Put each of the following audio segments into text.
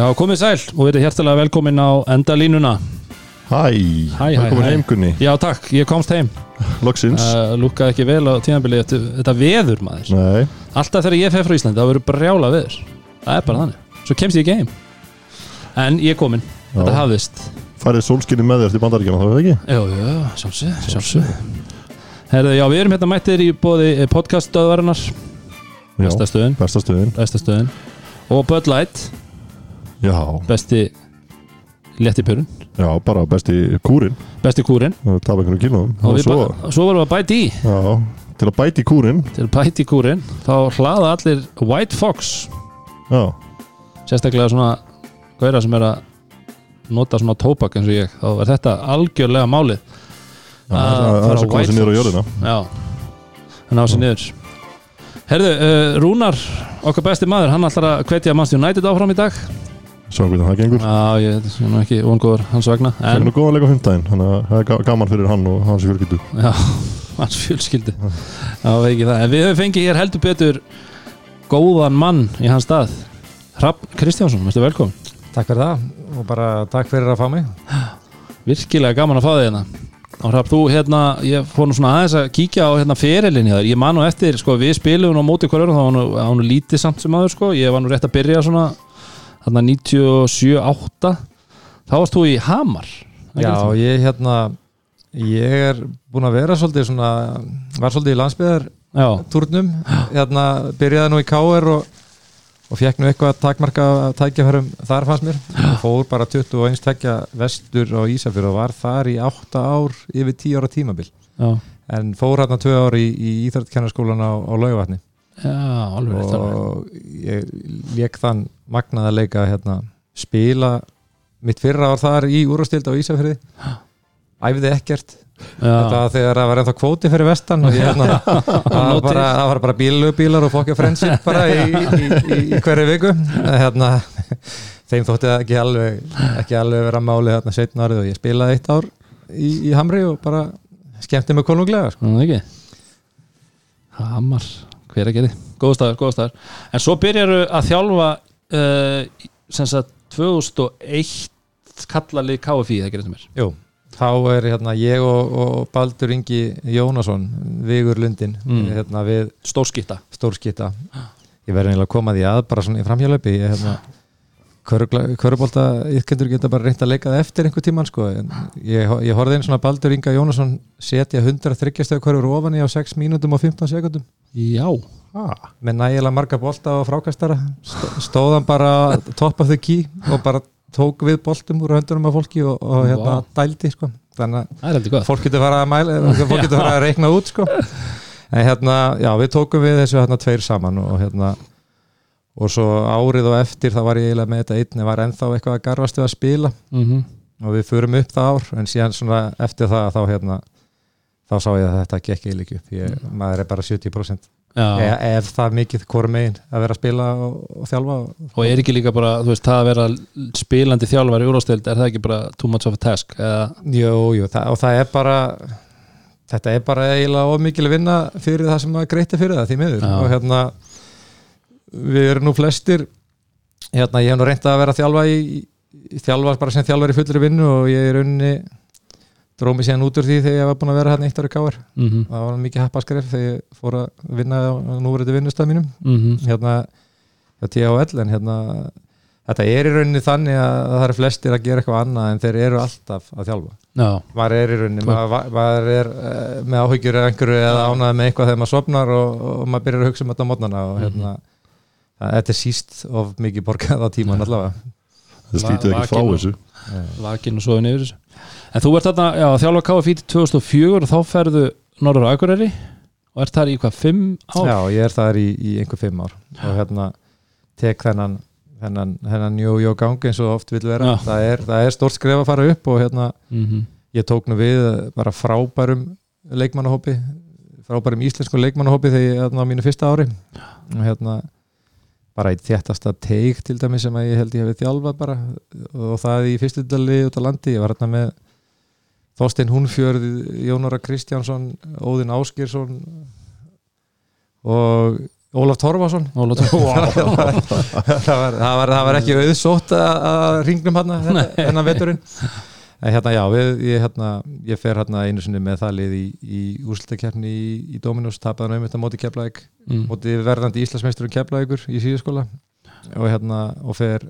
Já, komið sæl og verið hjertalega velkomin á endalínuna. Hæ, Hæ, hæ, velkomin hæ. heim Gunni, Já, takk, ég komst heim. Loksins. Uh, Lúkaði ekki vel á tíðanbili þetta, þetta veður maður. Nei, Alltaf þegar ég fer frá Íslandi, það verður brjála veður. Það er bara þannig, svo kemst ég ekki heim. En ég er komin, þetta hafðist. Farið sólskinni með þér til bandaríkjana, það veit ekki? Já, já, sjálfsög, sjálfsög Herðu, já, við erum hérna mættir í bóði podcaststöðvarinnar. Besta stöðin, Besta stöðin. Besta stöðin. Og Bud Light, Já, besti létti pörun já, bara besti kúrin. Besti kúrin? Tapa einhvern kílóum. Og Og svo, ba- svo varum við að bæti í. Já, til að bæti kúrin. Til að bæti í kúrin þá hlaða allir White Fox. Já, sérstaklega svona gauðra sem er að nota svona tópak eins og ég. Þá er þetta algjörlega málið. Já, Að það er svo komið sér niður á jörðina. Já, hann á sér niður. Herðu, uh, Rúnar okkar besti maður, hann ætlar að hvetja Manchester United áfram í dag Svo hvernig það gengur. Já, ég er nú ekki vongóður hans vegna Það er en, nú góðan leik á hundaginn Þannig að það er ga- gaman fyrir hann og hans fjölskyldu. Já, hans fjölskyldu. Já, ekki það, en við höfum fengið hér heldur betur góðan mann í hans stað. Rapp Kristjánsson, veistu velkom Takk fyrir það og bara takk fyrir að fá mig. Virkilega gaman að fá þig hérna. Og Rapp, þú hérna, ég fór nú svona aðeins að kíkja á hérna þar, ég man nú eftir sko, við spilum þarna 97-8 þá varst þú í Hamar Já, ég hérna ég er búin að vera svolítið svona var svolítið í landsbyðartúrnum já, hérna byrjaði nú í KR og, og fekk nú eitthvað að takmarka tækjafærum þar fannst mér. Og fór bara 21 tækja vestur á Ísafjörð og var þar í 8 ár yfir 10 ára tímabil. Já, en fór hérna 2 ár í, í Íþrættkennarskólan á, á Laugavatni já, alveg. Og ég lék þann magnaða leika hérna, spila mitt fyrra ár þar í úrvastild á Ísafjörði æfði ekkert. Þetta þegar það var ennþá kvóti fyrir vestan og hérna það bara, það var bara bílubílar og fokkja friendship bara í, í, í, í hverju viku. Hérna, þeim þótti það ekki alveg ekki alveg vera máli hérna setna árið og ég spilaði eitt ár í, í Hamri og bara skemmti mig konunglega sko. Hamar, hver að geri góð staður, góð staður en svo byrjaru að þjálfa uh, sem sagt 2001 kallalið KFI, það þetta mér. Jú, þá er hérna ég og, og Baldur Ingi Jónasson Vigur Lundin Mm. hérna, við stórskýtta stórskita ég verði eiginlega að koma því að bara svona í framhjálöpi ég hérna Körubólta yfkendur geta bara reynt að leika það eftir einhver tíman sko. Ég, ég horfði einn svona Baldur Inga Jónasson setja 130 stöðu körfur ofan í á 6 mínútum og 15 sekundum já, með nægilega marga bolta og frákastara. Stó- stóð hann bara top of the key og bara tók við boltum úr höndunum af fólki og, og hérna Vá. dældi sko. Þannig að það fólk getur fara að mæla fólk getur fara að reikna út sko. En hérna, já, við tókum við þessu hérna tveir saman og hérna og svo árið og eftir þá var ég eiginlega með þetta einn, var ennþá eitthvað að garfast við að spila. Mm og við förum upp það ár, en síðan svona eftir það þá hérna þá sá ég að þetta gekk eiginlega upp ég, maður er bara 70% já. E ef það mikið hvort megin að vera að spila og, og þjálfa. Og, er ekki líka bara, þú veist, það að vera spilandi þjálfar í úrvástild, er það ekki bara too much of a task eða, jú, jú, það, og það er bara þetta er bara eiginlega ómikil vinna fyrir það sem maður greitir fyrir það því miður. Já. og hérna við erum nú flestir hérna ég hef nú reyndað að vera að þjálfa í, í þjálfa bara sem þjálfar í fullri vinnu og ég er unni drómi síðan út úr því þegar ég var búin að vera hérna eitt ári káar mm það var mikið happaskref þegar ég fór að vinna á núverið vinnustað mínum. -hmm. hérna hjá THL en hérna þetta er í rauninni þannig að það eru flestir að gera eitthvað annað en þeir eru alltaf að þjálfa. Já, maður er í rauninni, maður, maður er uh, með áhyggjur eða einhverju eða ánæði með eitthvað þegar maður sopnar og, og maður byrjar að hugsa um þetta á mótnana og hérna það, þetta er síst of mikið borgað á tíman allavega. Það slítið ekki frá þessu. Vakinn og svoðin yfir þessu en þú ert þarna, já, þjálfa KFI til 2004 og þá ferðu Norður Akureyri og ert þar í hvað, 5 ár? Já, ég er þar í, í einhver fimm ár og hérna tek þennan þennan, þennan jú gangi eins og oft vil vera. Það er, það er stórt skref að fara upp og hérna Mm ég tók nú við bara frábærum leikmannahópi frábærum íslensku leikmannahópi þegar ég hérna á mínu fyrsta ári. Og hérna bara eitt þéttasta teik til dæmi sem að ég held ég hefði þjálfað bara og það í fyrstudali út á landi. Ég var hérna með Þorstein Húnfjörð, Jónara Kristjánsson Óðinn Áskýrsson og Ólaf Torfason Óla Tór- Vá. það, var, það, var, það var ekki auðsótt að, ringnum hann hennan veturinn en hérna já, við, ég, hérna, ég fer hérna einu sinni með það lið í, í úrslutakefni í, í Dominus, tapaði náum þetta móti Keflæk Mm. móti verðandi Íslandsmeisturum Keflækur í síðaskóla og hérna og fer,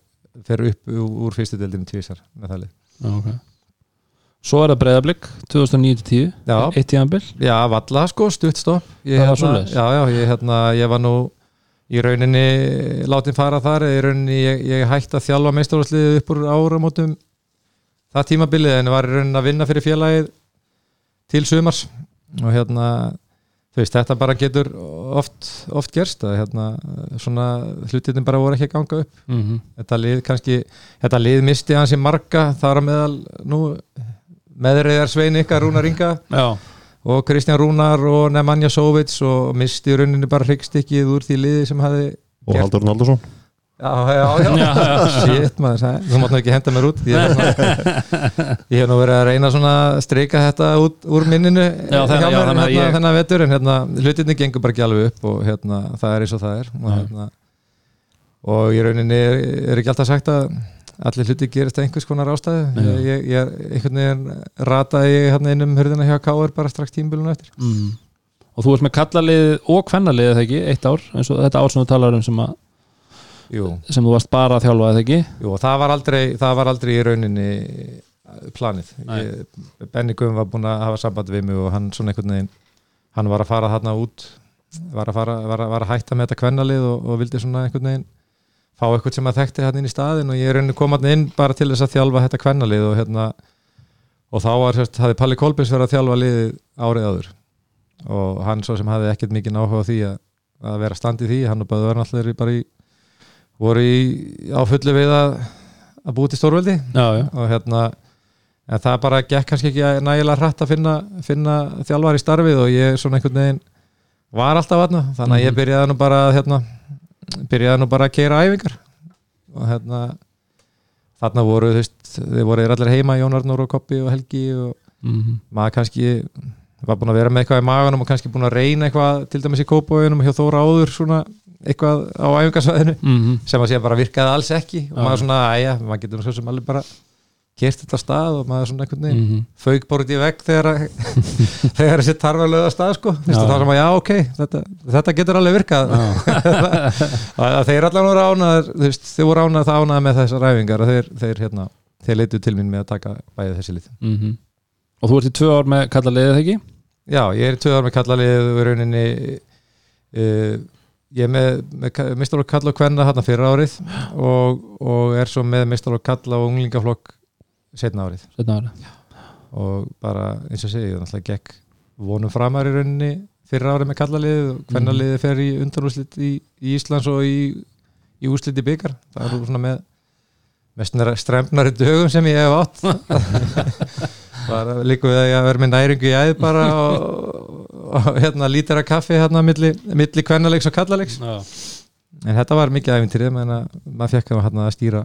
fer upp úr, fyrstu deildinu tvísar með það lið Já, ok. Svo er það breyðablík 2009-10 Já. Eitt tíðanbill Já, valla sko, stuttstopp ég, Það var hérna, svoleiðis? Já, já, ég, hérna, ég var nú í rauninni látin fara þar í rauninni ég, ég hætti að þjálfa meistarvarsliðið upp úr áramótum það tímabilið en var í rauninni að vinna fyrir félagið til sumars og hérna þú veist, þetta bara getur oft, oft gerst að hérna svona hlutinni bara voru ekki að ganga upp mm -hmm. þetta lið kannski, þetta lið misti hans í marga þar á meðal nú meðriðar Svein ykkar Rúnar Inga. Já, og Kristján Rúnar og Nemanja Sovits og misti í rauninni bara hryggstykkið úr því liði sem hafi og Gert- Haldur Naldarsson já, já, já, Já, shit maður, það- þú mátt nú ekki henda mér út. Ég hef, svona, ég hef nú verið að reyna svona að streika þetta út úr minninu Já, þannig- já, hérna, ég- þennan vetur en hérna, hlutinni gengur bara ekki alveg upp og hérna, það er eins og það er. Og, hérna, og í rauninni er, er ekki alltaf sagt að allir hluti gerist að einhvers konar ástæðu ég, ég, ég er einhvern veginn rataði ég hérna inn um hurðina hjá Káur bara strax tímbilinu eftir mm. Og þú ert með kallalið og kvennalið eða ekki, eitt ár eins og þetta ár sem þú talar um sem, að, Jú, sem þú varst bara að þjálfa eða ekki Jú, það var aldrei, það var aldrei í rauninni planið. Nei. Ég, Benny Guðum var búinn að hafa samband við mig og hann svona einhvern veginn, hann var að fara þarna út, var að, fara, var að, var að hætta með þetta kvennalið og, og vildi svona einhvern veginn fá eitthvað sem að þekkti hann inn í staðin og ég er rauninni kom hann inn bara til þess að þjálfa þetta kvennalið og hérna og þá var, sérst, hafði Palli Kolbins verið að þjálfa liðið árið áður og hann svo sem hafði ekkert mikið áhuga á því að, að vera standið því, hann og Böður náttúrulega bara í voru í, á fullu við að, að búið til stórveldi Já, já, og hérna en það bara gekk kannski ekki nægilega hratt að finna, finna þjálfar í starfið og ég svona einhvern veginn var alltaf aðna þannig að ég Mhm. byrjaði nú bara að, hérna, byrjaði nú bara að keira æfingar. Og hérna þarna voru, þú veist, þið voru þeir allir heima Jón Arnór og Koppi og Helgi og mm maður kannski var búin að vera með eitthvað í maganum og kannski búin að reyna eitthvað til dæmis í kópóinum hjá Þóra áður svona eitthvað á æfingarsvæðinu -hmm. sem að sé bara virkaði alls ekki. Og maður svona, æja, maður getur svo sem alveg bara kert þetta stað og maður svona einhvern veginn Mm fauk bara út í vegg þegar þegar þessi tarfa af stað sko, þá sem að já, ok þetta, þetta getur alveg virkað. Að þeir allan voru veist, þeir voru ánað það ánað með þessar ræfingar og þeir, þeir, hérna, þeir leitu til mín með að taka bæðið þessi lið. -hmm. Og þú ert í tvö ár með kallalið eða ekki? Já, ég er í tvö ár með kallalið og í rauninni uh, ég er með, með mistalokk kalla og kvenna hérna fyrir árið og, og er svo með mistalokk kalla og unglingaflokk setna árið. Seinna árið. og bara eins og segi, það gekk vonum framar í rauninni fyrir árið með kallalið og kvennaliðið fer í undanúslit í, í Íslands og í, í úslit í byggar það er svona með með strempnari dögum sem ég hef átt. Bara líka við að ég verði með næringu í æð bara og, og hérna lítir að kaffi hérna milli, milli kvennalegs og kallalegs en þetta var mikið æfintýrið menn að maður fekk að, hérna, að stýra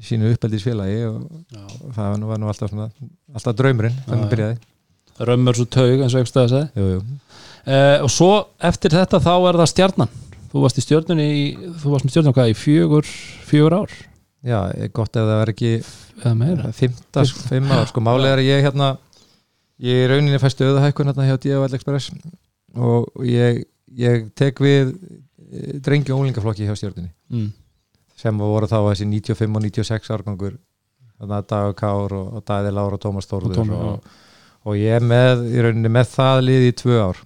sínu uppeldisfélagi og, og það var nú, var nú alltaf, svona, alltaf draumurinn þannig já. byrjaði. Römmur svo taug eins og segi jú, jú. uh, Og svo eftir þetta þá er það stjarnan. Þú varst í stjörnunni í, Þú varst með stjörnunni hvað í fjögur Fjögur ár? Já, er gott ef það var ekki Eða meira. fymta, fimm ár, sko málið er að ég hérna ég í rauninni fæst stöðahækkun hérna hjá DFL Express. Og ég, ég tek við eh, drengi og úlingaflokki hjá stjórnunni mm. Sem voru þá þessi 95 og 96 árgangur. Þannig að Dagur Kár og, og Dæði Lára og Tómas Og Þórður Tómas, og, og ég er með, í rauninni með það lið í tvö ár.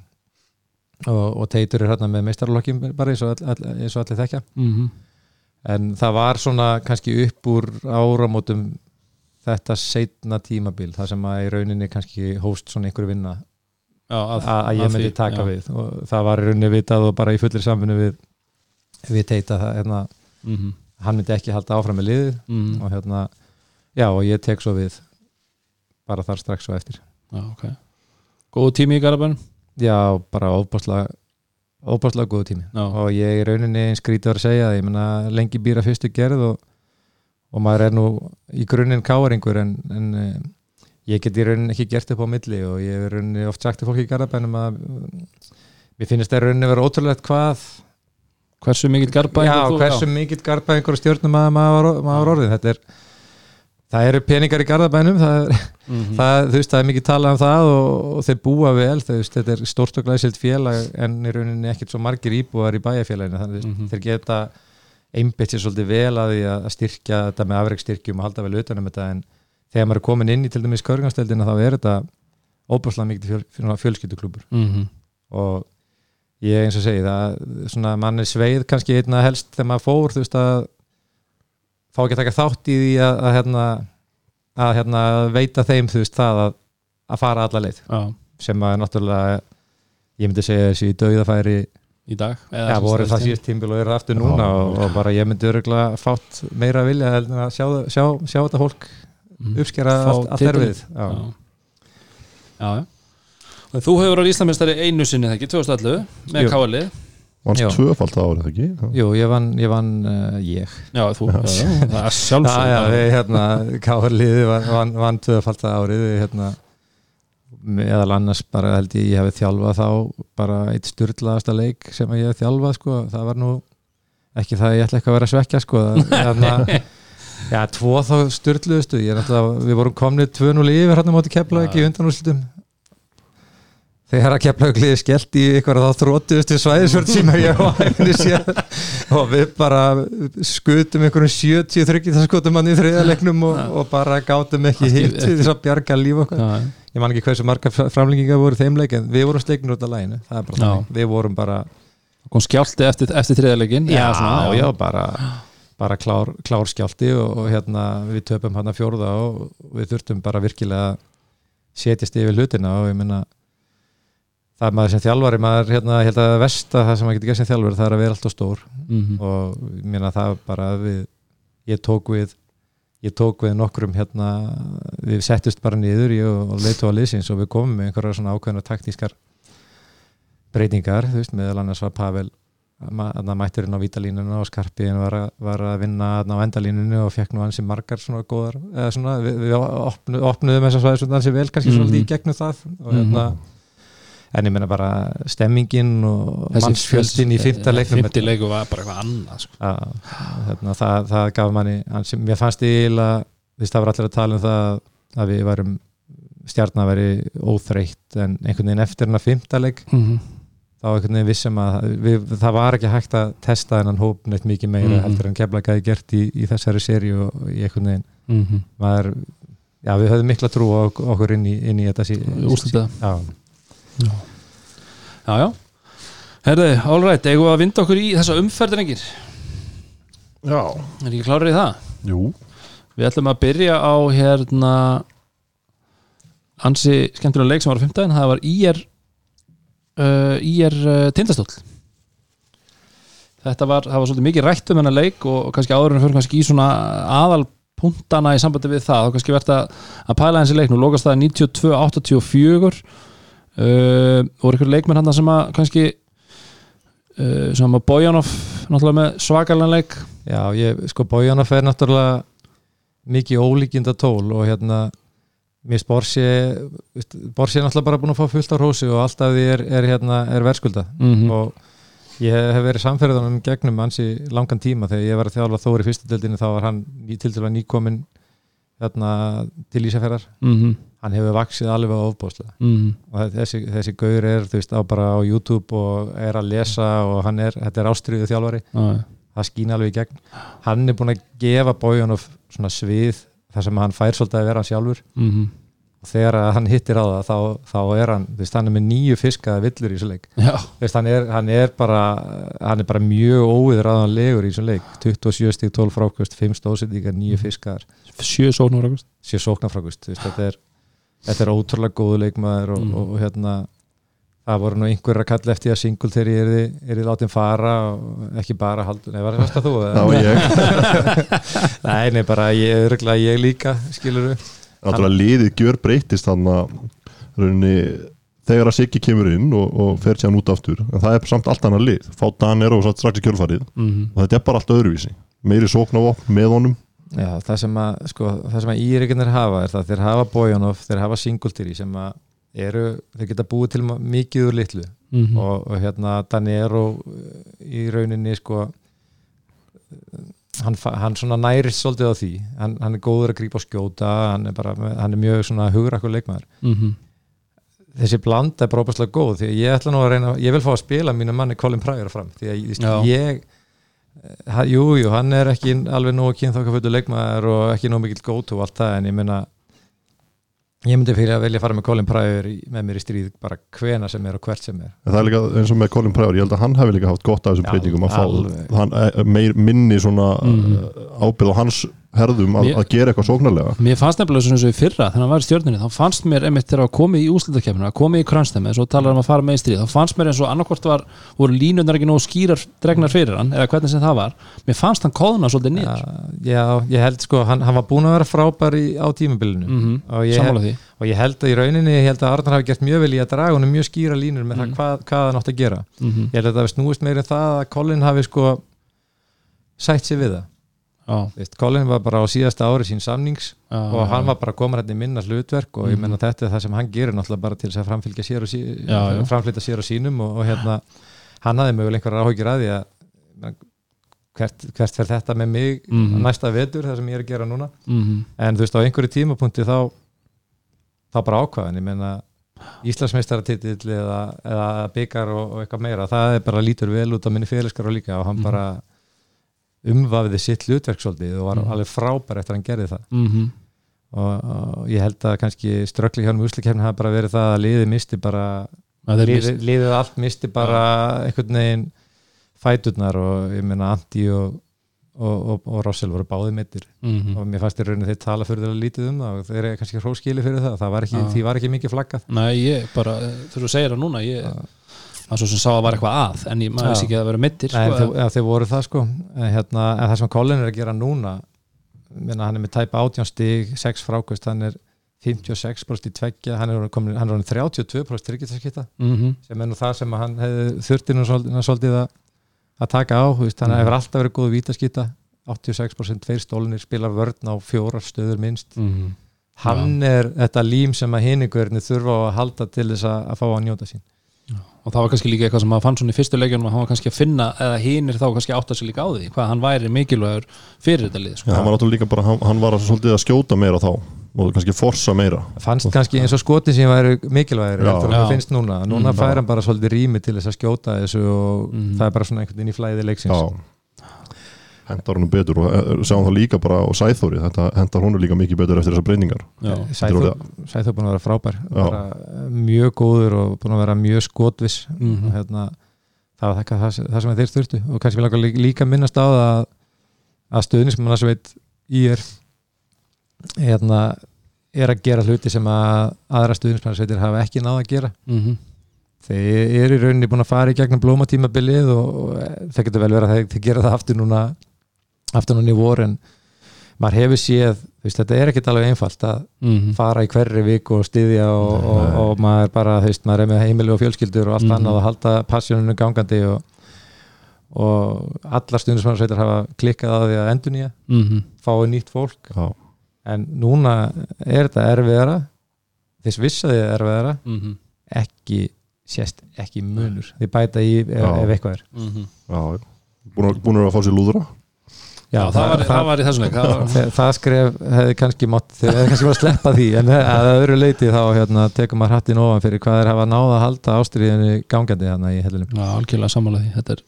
Og, og Teitur er hérna með meistarlokkin bara eins og, all, og allir þekkja. Mm en það var svona kannski upp úr áramótum þetta setna tímabil það sem að í rauninni kannski hóst svona einhver vinna Já, að, að að ég myndi taka já. við. Og það var í rauninni vitað og bara í fullir samfunni við, við teita það, hérna, mm hann myndi ekki halda áfram með liðið mm. og hérna, já og ég tek svo við bara þar strax og eftir Já, ok Góðu tími í Garabænum já, bara óbáslega óbáslega góðu tími Já. og ég í rauninni eins skrítið að segja ég menna lengi býra fyrstu gerð og, og maður er nú í grunninn káringur en, en eh, ég get í rauninni ekki gert upp á milli og ég í rauninni oft sagt til fólki í Garabænum að mér finnst það rauninni vera ótrúlegt hvað hversu mikill garba Já, hversu mikill garba einhverju stjórnum maður, maður, maður orðin þetta er það eru peningar í garðabænum það, er, Mhm. það, veist, það er mikið talað um það og, og þeir búa vel, þú veist, þetta er stórt og glæsilt félag en í rauninni ekkert svo margir íbúar í bæjarfélaginu, þannig mm Mhm. þeir geta einbytt sér svolítið vel að því að styrkja þetta með afreikstyrkjum og halda vel utanum þetta en þegar maður er komin inn í til dæmis körganstöldina þá er þetta óbúrslega mikið fjöl, fjöl, fjölskylduklúbur Mhm. og ég eins og segi það svona mann er sveið kannski einna helst þegar maður fór þú veist að fá ekki að taka þátt í því að, að, hérna, að hérna, veita þeim þú veist það að, að fara alla leið. Já, sem að náttúrulega ég myndi segja þessi dögðafæri í dag ja, voru það síðast tímbil og eru aftur núna Já, og, og bara ég myndi öruglega fátt meira vilja að sjá, sjá, sjá þetta fólk Mhm. uppskera Fá allt, erfið já. Já, já, Og Þú hefur á Íslamistari einu sinni þegar ekki, 2011 með káalið Vannst tvöfald árið, ekki? Jú, ég vann, ég vann uh, ég. Já, þú, er sjálfsög hérna, Káarliði vann, vann, vann tvöfald að árið við, hérna, meðal annars bara held ég ég hefði þjálfað þá bara eitt styrlaðasta leik sem að ég hefði þjálfað sko, það var nú ekki það að ég ætla ekki að vera að svekja sko, hérna, já, tvo þá styrluðustu, ég er náttúrulega við vorum komnið 2-0 yfir hérna móti keflaug í undanúrslutum þegar að keflaugliði skellt í ykkur þá þróttuðustu svæðisvörð sem ég á hæfni sér og við bara skutum einhverjum 70 þryggið það skutum hann í þriðalegnum og, og bara gátum ekki hitt til þess að bjarga líf okkar. Já, ég man ekki hversu marga framlengingar voru í þeim leik en við vorum sleiknur út af læginu það er bara Já. þannig, við vorum bara kom skjálti eftir, eftir þriðalegin já, já, bara, bara klár, klár skjálti og, og hérna við töpum hann að fjórða og við þurftum bara virkilega að setjast yfir hlutina og ég menna það er maður sem þjálfari maður hérna, held að versta það sem maður getur gert sem þjálfari það er að vera alltaf stór Mhm. og ég meina það bara að við, ég tók við ég tók við nokkrum hérna við settust bara niður ég og, leitu á liðsins og við komum með einhverja svona ákveðna taktískar breytingar, þú veist, meðal annars var Pavel að mætturinn á vítalínuna og Skarpiðin var, að- var að vinna á endalínunu og fekk nú ansi margar svona góðar, eða svona, við, við opnu, opnuðum þess að svæði svona ansi vel kannski Mhm. svolítið í gegnum það og hérna en ég meina bara stemmingin og mannsfjöldin í fymta leiknum fymti leiku var bara eitthvað annað sko. að, hérna, það, það gaf manni ansi, mér fannst ég eiginlega það var allir að tala um það að við varum stjarnar að veri óþreytt en einhvern veginn eftir hennar fymtaleg Mhm. þá einhvern veginn vissum að við, það var ekki hægt að testa hennan hóp neitt mikið meira Mhm. heldur en kemla gæði gert í, í þessari seri og í einhvern veginn Mhm. maður, já við höfum mikla trú á ok- okkur inn í, inn í þetta sí, Úrslitið. Já, já, já. Herði, all right, eigum við að vinda okkur í þessa umferðinengir Já. er ekki klárir í það? Jú. Við ætlum að byrja á hérna ansi skemmtilega leik sem var á 15 það var IR uh, IR uh, tindastóll. Þetta var, það var svolítið mikið rætt um hennar leik og, og kannski áður en fyrir kannski í svona aðal punktana í sambandi við það þá kannski verðt að, að pæla þessi leik nú lókast það 92-84 uh, voru ykkur leikmenn hann sem að kannski uh, sem að Bojanov náttúrulega með svakalega leik? Já ég, sko Bójana fer náttúrulega mikið ólíkinda tól og hérna mér Borsi Borsi er náttúrulega bara búin að fá fullt á hrósi og alltaf því er, er, hérna, er verðskulda. Mm og ég hef verið samferðanum gegnum ansi langan tíma. Þegar ég var að þjálfa Þóri í fyrstu deildinni þá var hann til dæla nýkomin hérna, til Ísafjörðar -hmm. Hann hefur vaksið alveg á ofbóðslega Mm. Og þessi, þessi gaur er þú veist á bara á YouTube og er að lesa og hann er, þetta er ástriðu þjálfari. -hmm. það skýna alveg í gegn. Hann er búin að gefa Bójanov svona svið þar sem hann fær svolítið að vera hann sjálfur. Mm -hmm. og þegar að hann hittir á það þá, þá er hann, þú veist, hann er með nýju fiskaða villur í þessu leik. Veist, hann, er, hann er bara hann er bara mjög óviðraðanlegur í þessum leik. 27 stík 12 frákvist 5 stóðsendíkar, 9 fiskar sjö sóknur águst 7 sóknarfrákvist þetta er, þetta er ótrúlega góðu leikmaður og, Mm. og, og hérna það voru nú einhver að kalla eftir að singul þegar ég er er þið látið fara og ekki bara haldur, nei var það þú var ég. nei, nei, bara ég, örgulega ég líka skilur við Náttúrulega liðið gjör breytist þannig að rauninni þegar að Siggi kemur inn og, og fer sér hann út aftur en það er samt allt annað lið fá Danir og satt strax í kjölfarið mm -hmm. og þetta er bara allt öðruvísi meiri sóknavopn með honum Já, það sem að, sko, það sem að írikinnir hafa er það að þeir hafa Bojanov, þeir hafa Singultýri sem að eru, þeir geta búið til mikið úr litlu Mhm. og, og hérna Danero í rauninni sko hann, hann svona nærist svolítið á því hann, hann er góður að grípa og skjóta hann er, bara, hann er mjög svona hugrakkur leikmaður Mhm. þessi blanda er bara óbærslega góð því að ég ætla nú að reyna, ég vil fá að spila mínu manni Colin Pryor fram því að ég, Ég ha, jú, hann er ekki alveg nógu kynþokkafullu leikmaður og ekki nógu mikill gótu og allt það en ég meina ég myndi fyrir að velja að fara með Colin Pryor í, með mér í stríð bara hvena sem er og hvert sem er En það er líka eins og með Colin Pryor, ég held að hann hefði líka haft gott af þessum breytingum að fá hann, eh, meir, minni svona mm. ábyrð á hans herðum að, Mér- að gera eitthvað sóknarlega. Mér fannst nefnilega svona eins og í fyrra hann var í stjórninni, þá fannst mér einmitt þegar að komið í úslutakefnina, komið í krönstæmi eins og talar um að fara með í stríð, þá fannst mér eins og annarkvort var, voru línunar ekki nógu skýrar dregnar fyrir hann, eða hvernig sem það var. Mér fannst hann kóðuna svolítið já, niður. Já, ég held sko, hann, hann var búin að vera frábær í, á tímabilinu. Mm og, ég, og ég held að í rauninni ég held að Arnar hafi gert mjög vel í að draga honum mjög skýra línur með Mm. það hvað, hvað hann átt að Veist, Colin var bara á síðasta ári sín samnings já, og hann var bara komin hérna í minna hlutverk og ég Mhm. menna þetta er það sem hann gerir náttúrulega bara til að framfylgja sér og sí, Já, framflytja sér og sínum og, og hérna hann hafði mögulega einhverjar áhyggjur að því að hvert, hvert fer þetta með mig Mhm. næsta vetur það sem ég er að gera núna Mhm. en þú veist á einhverju tímapunkti þá þá bara ákvaðan ég menna Íslandsmeistaratitill eða, eða byggar og, og eitthvað meira það er bara lítur vel út á minni fyrirskar og líka og hann Mhm. bara umvafiði sitt hlutverk svolítið og var Mhm. alveg frábær eftir að hann gerði það Mhm. og, og ég held að kannski ströggli hjá hann úslikefni hafi bara verið það að liðið misti bara Það liðið, liðið allt misti bara einhvern veginn fæturnar og ég meina Andi og, og, og, Rossell voru báði mittir Mhm. og mér fannst í rauninu þeir tala fyrir þeirra lítið um það og þeir eru kannski hróskili fyrir það, það var ekki, Já. því var ekki mikið flaggað Nei, ég bara, þú segir það núna ég, það svo sem sá að var eitthvað að en ég maður veist ekki að vera mittir sko, þeir, ja, þeir voru það sko en, hérna, en það sem Colin er að gera núna minna, hann er með tæpa 18 stig 6 frákvist, hann er 56% í tveggja, hann er komin, hann er orðinn 32% tryggjatarskipta Mhm. sem er nú það sem hann hefði þurfti nú svolítið, að, að taka á veist, hann Mhm. hefur alltaf verið góð vítaskita 86% tveir stólinir spila vörn á fjórar stöður minnst Mhm. hann er þetta lím sem að hiningverðinni þurfa að halda til þess að, að fá að njóta sín og það var kannski líka eitthvað sem maður fann svona í fyrstu leikjunum að hann var kannski að finna, eða hinir þá kannski átt að sig líka á því, hvað hann væri mikilvægur fyrir þetta lið, Já, sko. hann var náttúrulega líka bara, hann, hann var svolítið að skjóta meira þá og kannski forsa meira fannst kannski eins og skotin sem væri mikilvægir Já. en Já. það finnst núna núna Mm. fær hann bara svolítið rými til þess að skjóta þessu og Mm. það er bara svona einhvern veginn í flæði leiksins Já hendar honum betur og eh, sjáum það líka bara á Sæþóri, þetta hendar honum líka mikið betur eftir þessar breyningar Já. Sæþó búin að vera frábær bara mjög góður og búin að vera mjög skotviss Mhm. og hérna það var það, það, það sem þeir þurftu og kannski vil líka, líka minnast á það að, að stöðnismannasveit í er hérna er að gera hluti sem að aðra stöðnismannasveitir hafa ekki náð að gera Mhm. þeir eru í rauninni búin að fara í gegnum blómatímabilið og, og það getur vel verið að þeir gera það aftur núna aftur núna í vor en maður hefur séð, veist, þetta er ekkert alveg einfalt að Mhm. fara í hverri viku og styðja og, og, og maður bara, veist, maður er með heimili og fjölskyldur og allt Mhm. annað og halda passjónunu gangandi og, og allar stundismannarsveitar hafa klikkað á því að endur nýja Mhm. fái nýtt fólk Já, en núna er þetta erfiðara þess vissaði erfiðara Mhm. ekki sést ekki munur því bæta í ef, ef eitthvað er Mhm. já, búin að, búin að fá sér lúðra Já, það, var, það var í þessum leik það var, það, það skref hefði kannski mátt þeir hefði kannski mátt sleppa því en að öðru leiti þá hérna, tekum maður hattin ofan fyrir hvað er hafa náða að halda ástriðinu gangandi hérna í hellunum Já, algjörlega sammála því. Þetta er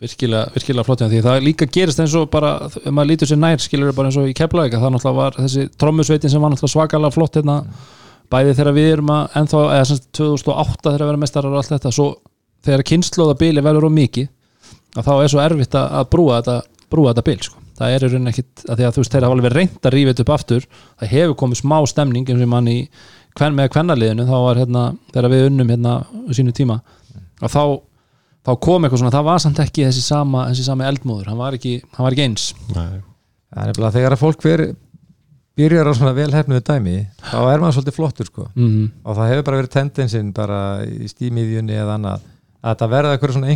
virkilega, virkilega flott því. Það líka gerist eins og bara ef maður lítur sér nær skilur bara eins og í Keflavík það náttúrulega var þessi trommusveitin sem var náttúrulega svakalega flott hérna bæði þegar við erum að ennþá, eða sem sagt 2008 þegar við erum mestarar og allt þetta svo þegar kynnslóða bíli verður á mikið að þá er svo erfitt að, að brúa þetta brúa þetta bíl sko. Það er í rauninni ekkit, að því að þú veist þeir hafa alveg reynd að rífa þetta upp aftur. Það hefur komið smá stemning eins og mann í kven, með kvennaliðinu. Þá var hérna, þegar við unnum hérna á sínu tíma að þá þá kom eitthvað svona, það var samt ekki þessi sama, þessi sama eldmóður, hann var ekki, hann var ekki eins. Nei, það er bara þegar að fólk ver, byrjar á svona velhefnuðu dæmi þá er maður svolítið flottur sko. Mm og það hefur bara verið tendensin bara í stímiðjunni eða annað að þetta verða eitthvað svona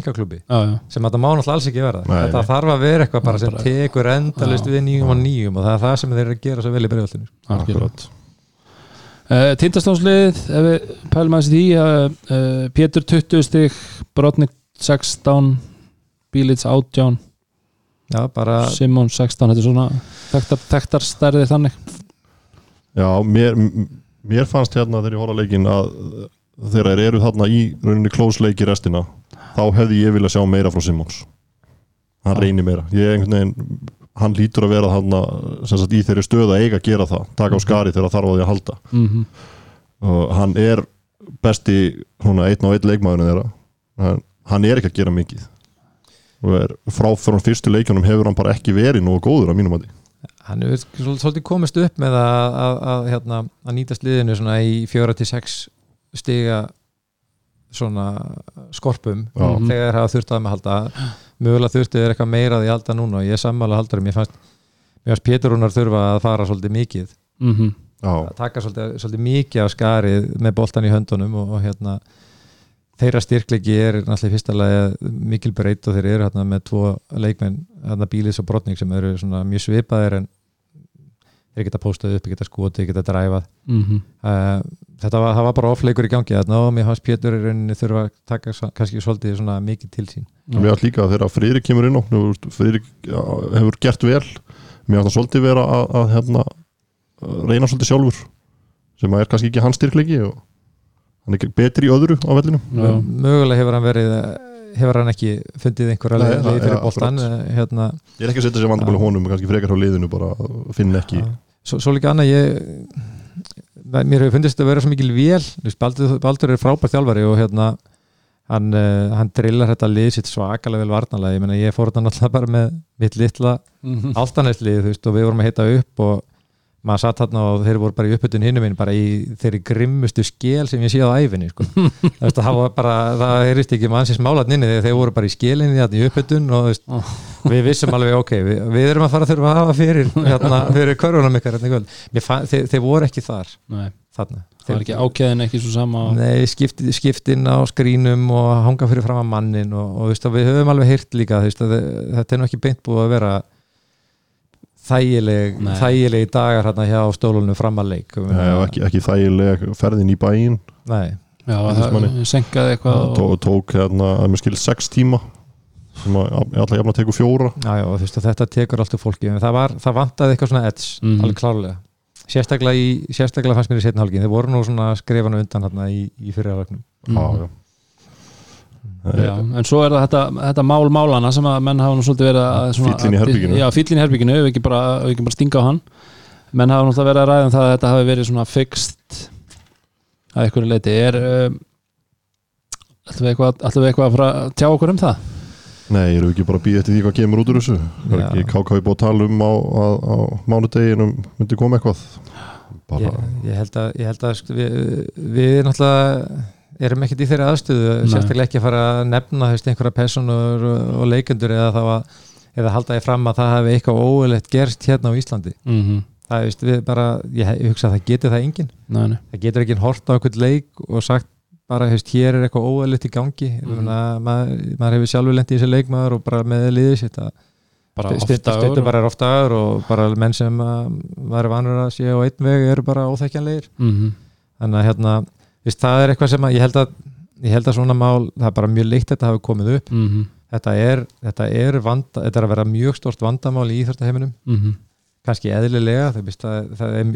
já, sem þetta má náttúrulega alls ekki verða. Nei, þetta þarf að vera eitthvað bara sem Bara- tekur endalist við nýjum og nýjum og það er það sem þeir eru að gera svo vel í bregðaltinu uh, Tindastánslið ef við pælum aðeins í því uh, uh, Pétur 20 stig Brotnik 16 Bílits 18 já, bara Simon 16 þetta er svona þekktar, þekktar stærðir þannig. Já, mér, mér fannst hérna þegar ég horfa á leikinn að þegar þeir eru þarna í rauninni close leiki restina þá hefði ég vilja sjá meira frá Simons. Hann reynir meira. Veginn, hann lítur að vera þarna sem sagt í þeirri stöð að eiga að gera það taka á skari þegar þarf á því að halda. Mm -hmm. og hann er besti svona einn og einn leikmaðurinn þeirra. Hann er ekki að gera mikið. Og er frá frá fyrstu leikjunum hefur hann bara ekki verið nógu góður að mínum að hann hefur svol- svolítið komist upp með að, að, að, hérna, að nýta sliðinu í fjóra til sex stiga svona skorpum Já. Mhm. þegar þeir hafa þurft að með halda mögulega þurftu þeir eitthvað meira að því halda núna og ég er sammála haldarum, ég fannst mér fannst Pétur Rúnar þurfa að fara svolítið mikið Mm Já, að taka svolítið, svolítið mikið af skarið með boltan í höndunum og, og hérna þeirra styrklegi er náttúrulega fyrsta lagi mikil breytt og þeir eru hérna með tvo leikmenn, hérna Bílis og Brotning sem eru svona mjög svipaðir en þeir geta postað upp, geta skotið, geta dræfað -hmm. uh, þetta var, það var bara offleikur í gangi og mér fannst Pétur í rauninni þurfa að taka kannski svolítið svona mikið til sín. Mér finnst líka að þegar Friðrik kemur inn á Friðrik já, hefur gert vel mér finnst það svolítið vera að, að hérna, að reyna svolítið sjálfur sem að er kannski ekki hans styrklegi og hann er ekki betri í öðru á vellinu Já. mögulega hefur hann verið hefur hann ekki fundið einhverja leið fyrir akkurat. eh, hérna. Ég er ekki að setja sér vandabæli honum kannski frekar hjá liðinu bara að finna ekki svo, svo líka annað ég mér hefur fundist að vera svo mikil veist, Baldur, Baldur er frábær þjálfari og hérna hann, uh, hann drillar þetta lið sitt svakalega vel varnalega ég, ég fór þetta náttúrulega bara með mitt litla áltanæslið þú veist og við vorum að heita upp og maður satt þarna og þeir voru bara í uppbytun hinnum minn bara í þeirri grimmustu skél sem ég sé á æfinni sko. Það var bara, það heyrist ekki mannsins málatn inni þegar þeir voru bara í skélinni þarna í uppbytun og veist, Oh. við vissum alveg ok, við, við erum að fara að þurfa að hafa fyrir hérna, fyrir körfunum ykkar hérna, þeir, þeir voru ekki þar Nei, þarna það var ekki ákveðin ekki svo sama. Nei, skipt, skiptin á skrínum og hanga fyrir fram að mannin og, og, við höfum alveg heyrt líka þetta er nú ekki beint búið að vera þægileg Nei. þægilegi dagar hérna hjá stólunum fram að leik. Ég meina, Nei, ekki, ekki þægileg ferðin í bæinn. Nei, Já, það senkaði eitthvað og tók, tók hérna, að mér skil sex tíma sem að alltaf jafna tekur fjóra. Já, já, og þú veist, og þetta tekur alltaf fólki. En það, var, það vantaði eitthvað svona edds Mhm. alveg klárlega. Sérstaklega, í, sérstaklega fannst mér í setna hálfgin þeir voru nú svona skrifanu undan hérna í, í fyrirhálfgnum Mhm. Já, já. En svo er það þetta, þetta mál málana sem að menn hafa nú svolítið verið að svona- Fíllinn í herberginu. Já, fíllin í herbygginu, við ekki bara, við ekki bara stinga á hann. Menn hafa náttúrulega verið að ræða um það að þetta hafi verið svona fixt að einhverju leiti er um, ætlum við eitthvað, ætlum við eitthvað að fara að tjá okkur um það? Nei, eru við ekki bara að býða eftir því hvað kemur út úr þessu? Það er ekki KK búið að tala um á, á, á mánudeginum myndi koma eitthvað? Bara, ég, ég held að, ég held að sko, við, við náttúrulega erum ekkert í þeirri aðstöðu sérstaklega ekki að fara að nefna hefst, einhverja personur og, leikendur eða þá að eða halda ég fram að það hefði eitthvað óulegt gerst hérna á Íslandi mm -hmm. það er, veist, við bara, ég, ég hugsa að það geti það enginn Nei, nei. það getur ekki hort á einhvern leik og sagt bara, hefst, hér er eitthvað óulegt í gangi mm. -hmm. maður, maður hefur sjálfur lent í þessi leikmaður og bara með liðið sitt að bara er ofta aður og bara menn sem að maður er vanur að sé á einn veg eru bara óþekkjanlegir mm -hmm. þannig að hérna, viðst, það er eitthvað sem að ég held að ég held að svona mál, það er bara mjög líkt þetta hafi komið upp, Mm -hmm. þetta er þetta er, vanda, þetta er að vera mjög stort vandamál í íþjóftaheiminum, kannski eðlilega, það, það, það er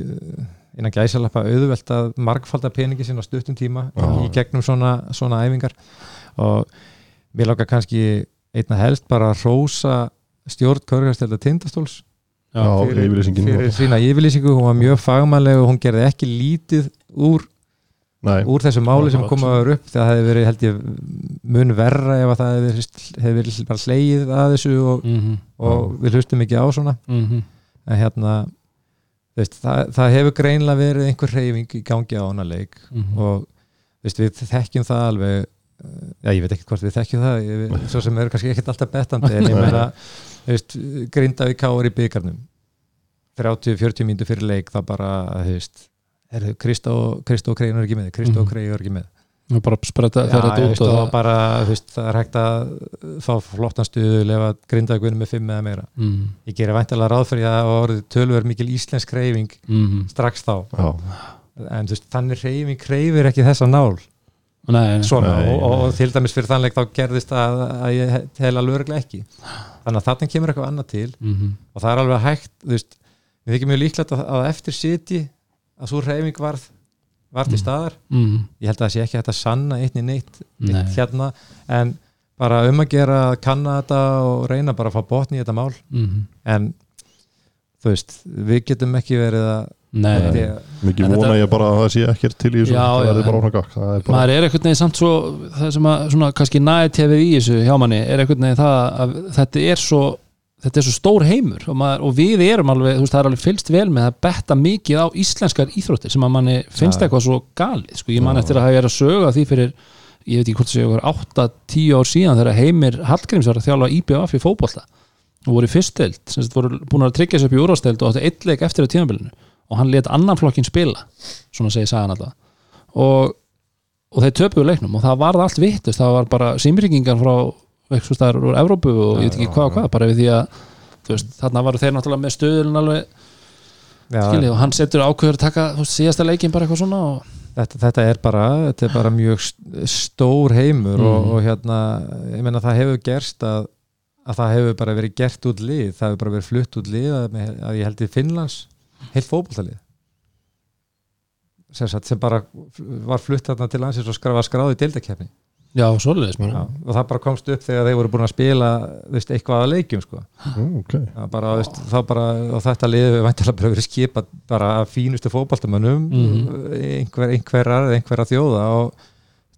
innan gæsalappa auðvelt að margfalda peningi sinna á stuttum tíma Já. í gegnum svona, svona æfingar. Og mér langar kannski einna helst bara að rósa stjórn körgarstelda tindastóls Já, fyrir, fyrir sína yfirlýsingu, hún var mjög fagmannleg og hún gerði ekki lítið úr, Nei, úr þessu máli sem Já, kom að vera upp það hefði verið held ég mun verra ef að það hefði verið, hefði verið bara hleið að þessu og, Mm -hmm. og við hlustum ekki á svona. Mm en hérna veist, það, það hefur greinlega verið einhver reyfing í gangi á hana leik -hmm. og veist, við þekkjum það alveg eh, já, ég veit ekki hvort við þekkjum það ég, svo sem eru kannski ekkert alltaf betandi en ég meina, veist, Grindavík káur í byggarnum 30-40 mínútur fyrir leik það bara, þú veist er Kristó, Kristó Krei er ekki með Kristó Mhm. Krei er ekki með. Og bara spretta þeirra út veist, og það bara, þú veist, það er hægt að fá flottan stuðu lefa Grindavík vinnu með 5 eða meira. Mm ég gerir væntalega ráð fyrir að orðið tölver mikil íslensk reyfing -hmm. strax þá. Já, en þú veist, þannig reyfing kreifir ekki þessa nál. Nei, svona Nei, og, og, og til dæmis fyrir þannleik þá gerðist að, að ég tel alveg örglega ekki. Þannig að þarna kemur eitthvað annað til mm og það er alveg hægt þú veist, við þykir mjög líklegt að, að eftir siti að svo reyfing varð var til Mm. staðar. Mm, ég held að það sé ekki að sanna eitt í neitt, Nei. neitt hérna en bara um að gera að kanna þetta og reyna bara að fá botni í þetta mál. Mm, en þú veist, við getum ekki verið að Nei, mikið vona þetta- ég bara að það sé ekkert til í þessu. Já, það já, verður bara er bara maður er einhvern veginn samt svo það sem að svona kannski næði tefið í þessu hjá manni er einhvern veginn það að þetta er svo þetta er svo stór heimur og, maður, og við erum alveg, þú veist, það er alveg fylgst vel með að betta mikið á íslenskar íþróttir sem að manni finnst Já. eitthvað svo galið sko, ég man Já. eftir að hafa verið að söga því fyrir ég veit ekki hvort það séu 8-10 ár síðan þegar Heimir Hallgríms var að þjálfa IBF í fótbolta. Og voru í fyrstdeild sem sagt voru búin að tryggja sér upp í úrvasteild og áttu eitt leik eftir á tímabilinu. Og hann let annan flokkin spila svona segir sagan alltaf og, og og eitthvað staðar úr Evrópu og ég veit ekki hvað og hvað, bara við því að veist, þarna varu þeir náttúrulega með stöðulinn alveg já, skilið og hann setur ákveður að taka veist, síðasta leikin bara eitthvað svona og, þetta, þetta er bara þetta er bara mjög st- stór heimur og, Mhm. og hérna ég meina það hefur gerst að, að það hefur bara verið gert út lið það hefur bara verið flutt út lið að, að ég held í Finnlands heilt fótboltalið. Sem, sem bara var flutt þarna til landsins og var skráð í deildakefni já, bara og það bara komst upp þegar þeir voru búin að spila veist, eitthvað að leikjum sko. Ú, okay. Það bara, veist, þá bara, og þetta liðið við væntalega bara verið skipað bara af fínustu fótboltamönnum Mhm. einhver, einhverjar eða einhverja þjóða og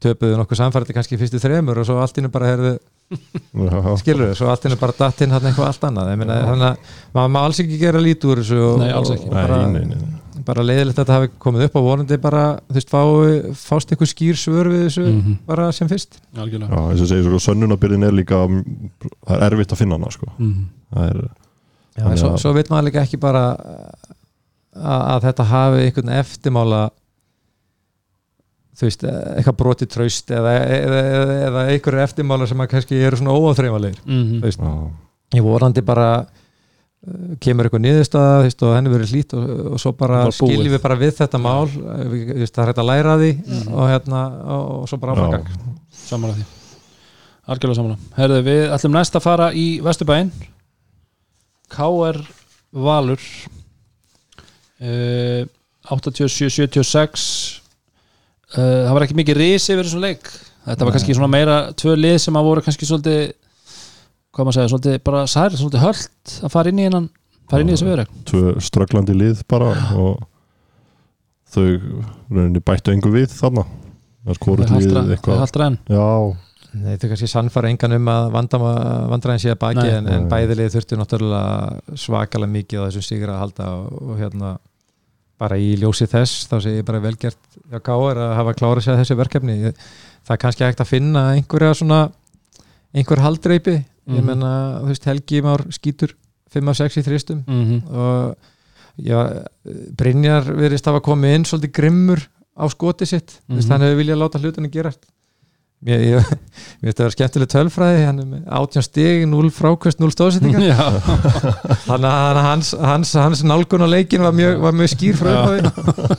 töpuðu nokkuð samfærdi kannski fyrstu þremur og svo allt innu bara herðu, skilur svo allt innu bara datt inn hann eitthvað allt annað Ég meina, þannig að maður má alls ekki gera lít úr þessu og, Nei, alls ekki. og bara, nei, nei, nei. Bara leiðilegt að þetta hafi komið upp og vonandi bara, þú veist, fá, fást einhver skýr svör við þessu Mhm. bara sem fyrst algjörlega Já, eins og segir, sko, sönnunabyrðin er líka það er erfitt að finna hana sko. Mhm. það er, Já, Þannig svo, svo veit maður líka ekki bara að, að þetta hafi einhvern eftirmála þú veist, eitthvað broti traust eða, eða, eða, eða einhverju eftirmála sem að kannski eru svona óáþreifanlegir Mhm. Þú veist, já, ég vorandi bara kemur eitthvað niðurstaða og henni verið hlýtt og, og svo bara skiljum við bara við þetta mál. Við, þú veist, það er hægt að læra því Mhm. og, hérna, og, og svo bara gang Sammála því. Algjörlega sammála. Herðu, við ætlum næst að fara í Vesturbæinn. KR Valur uh, 87-76 uh, Það var ekki mikið risi yfir þessum leik. Þetta var kannski svona meira tvö lið sem að voru kannski svolítið hvað maður segja, svolítið bara sær, svolítið höllt að fara inn í hennan fara inn í þessu viðræk tvö strögglandi lið bara og þau rauninni bættu engu við þarna. Það er hvort lið eitthvað. já, Nei, þau kannski sannfara engan um að vandræðin sé að baki Nei. en, en bæðilið þurftu náttúrulega svakalega mikið á þessum sigur að halda og, og hérna bara í ljósi þess, þá sé ég bara velgert hjá Káar að hafa klárað sér þessi verkefni. Það er kannski hægt að finna einhverja svona einhver haldreipi ég Mhm. menna, þú veist, Helgi Már skýtur 5 af 6 í þristum. Mm -hmm. og já, Brynjar verðist hafa komið inn svolítið grimmur á skoti sitt. Mm Mhm. -hmm. hann hefur viljað láta hlutunni gerast. Mér, finnst það vera skemmtileg tölfræði. Hann er með 18 stig, 0 frákvöst 0 stóðsetningar. Já, þannig að hans, hans, hans nálgun á leikin var mjög, var mjög skýr frá upphafi.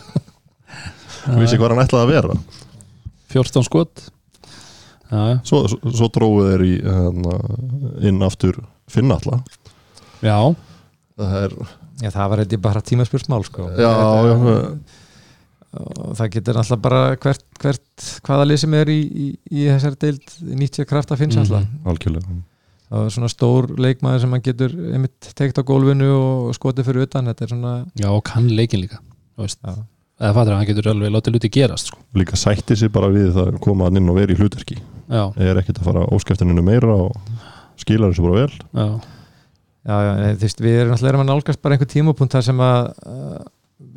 Vissi hvað hann ætlaði að vera? 14 skot svo, svo, svo dróðu þeir í hérna, inn aftur Finnalla já það er, já, það var eitthvað bara tímaspursmál sko. já, já og það getur alltaf bara hvert, hvert hvaða lið sem er í, í, í þessari deild nýtt sér kraft að finna Mhm. alltaf algjörlega það er svona stór leikmaður sem hann getur einmitt teikt á gólfinu og skotið fyrir utan þetta er svona Já, og kann leikin líka þú veist. Já. Eða fattur að hann getur alveg látið luti gerast sko. líka sætti sig bara við það að koma hann inn og vera í hlutverki já, er ekkert að fara óskæftininu meira og skilar þessu bara vel já, já, já, nei, þú veist, við erum alltaf að nálgast bara einhver tímapunkt þar sem að uh,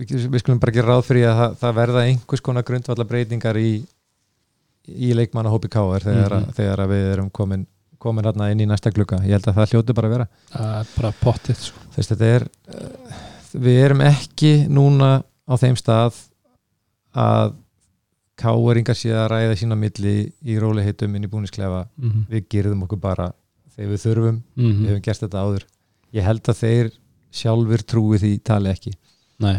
við, við skulum bara gera ráð fyrir að það, það verða einhvers konar grundvallar breytingar í, í leikmannahópi K.R. þegar, mm Mhm. þegar að við erum komin komin hérna inn í næsta glugga, ég held að það hljóti bara að vera það er bara pottið sko. þetta er uh, við erum ekki núna á þeim stað að K.R.ingar sé að ræða sína milli í róliheitum inn í búnisklefa mm -hmm. við gerðum okkur bara þegar við þurfum. Við Mm hefum gert þetta áður. Ég held að þeir sjálfur trúi því tali ekki. Nei,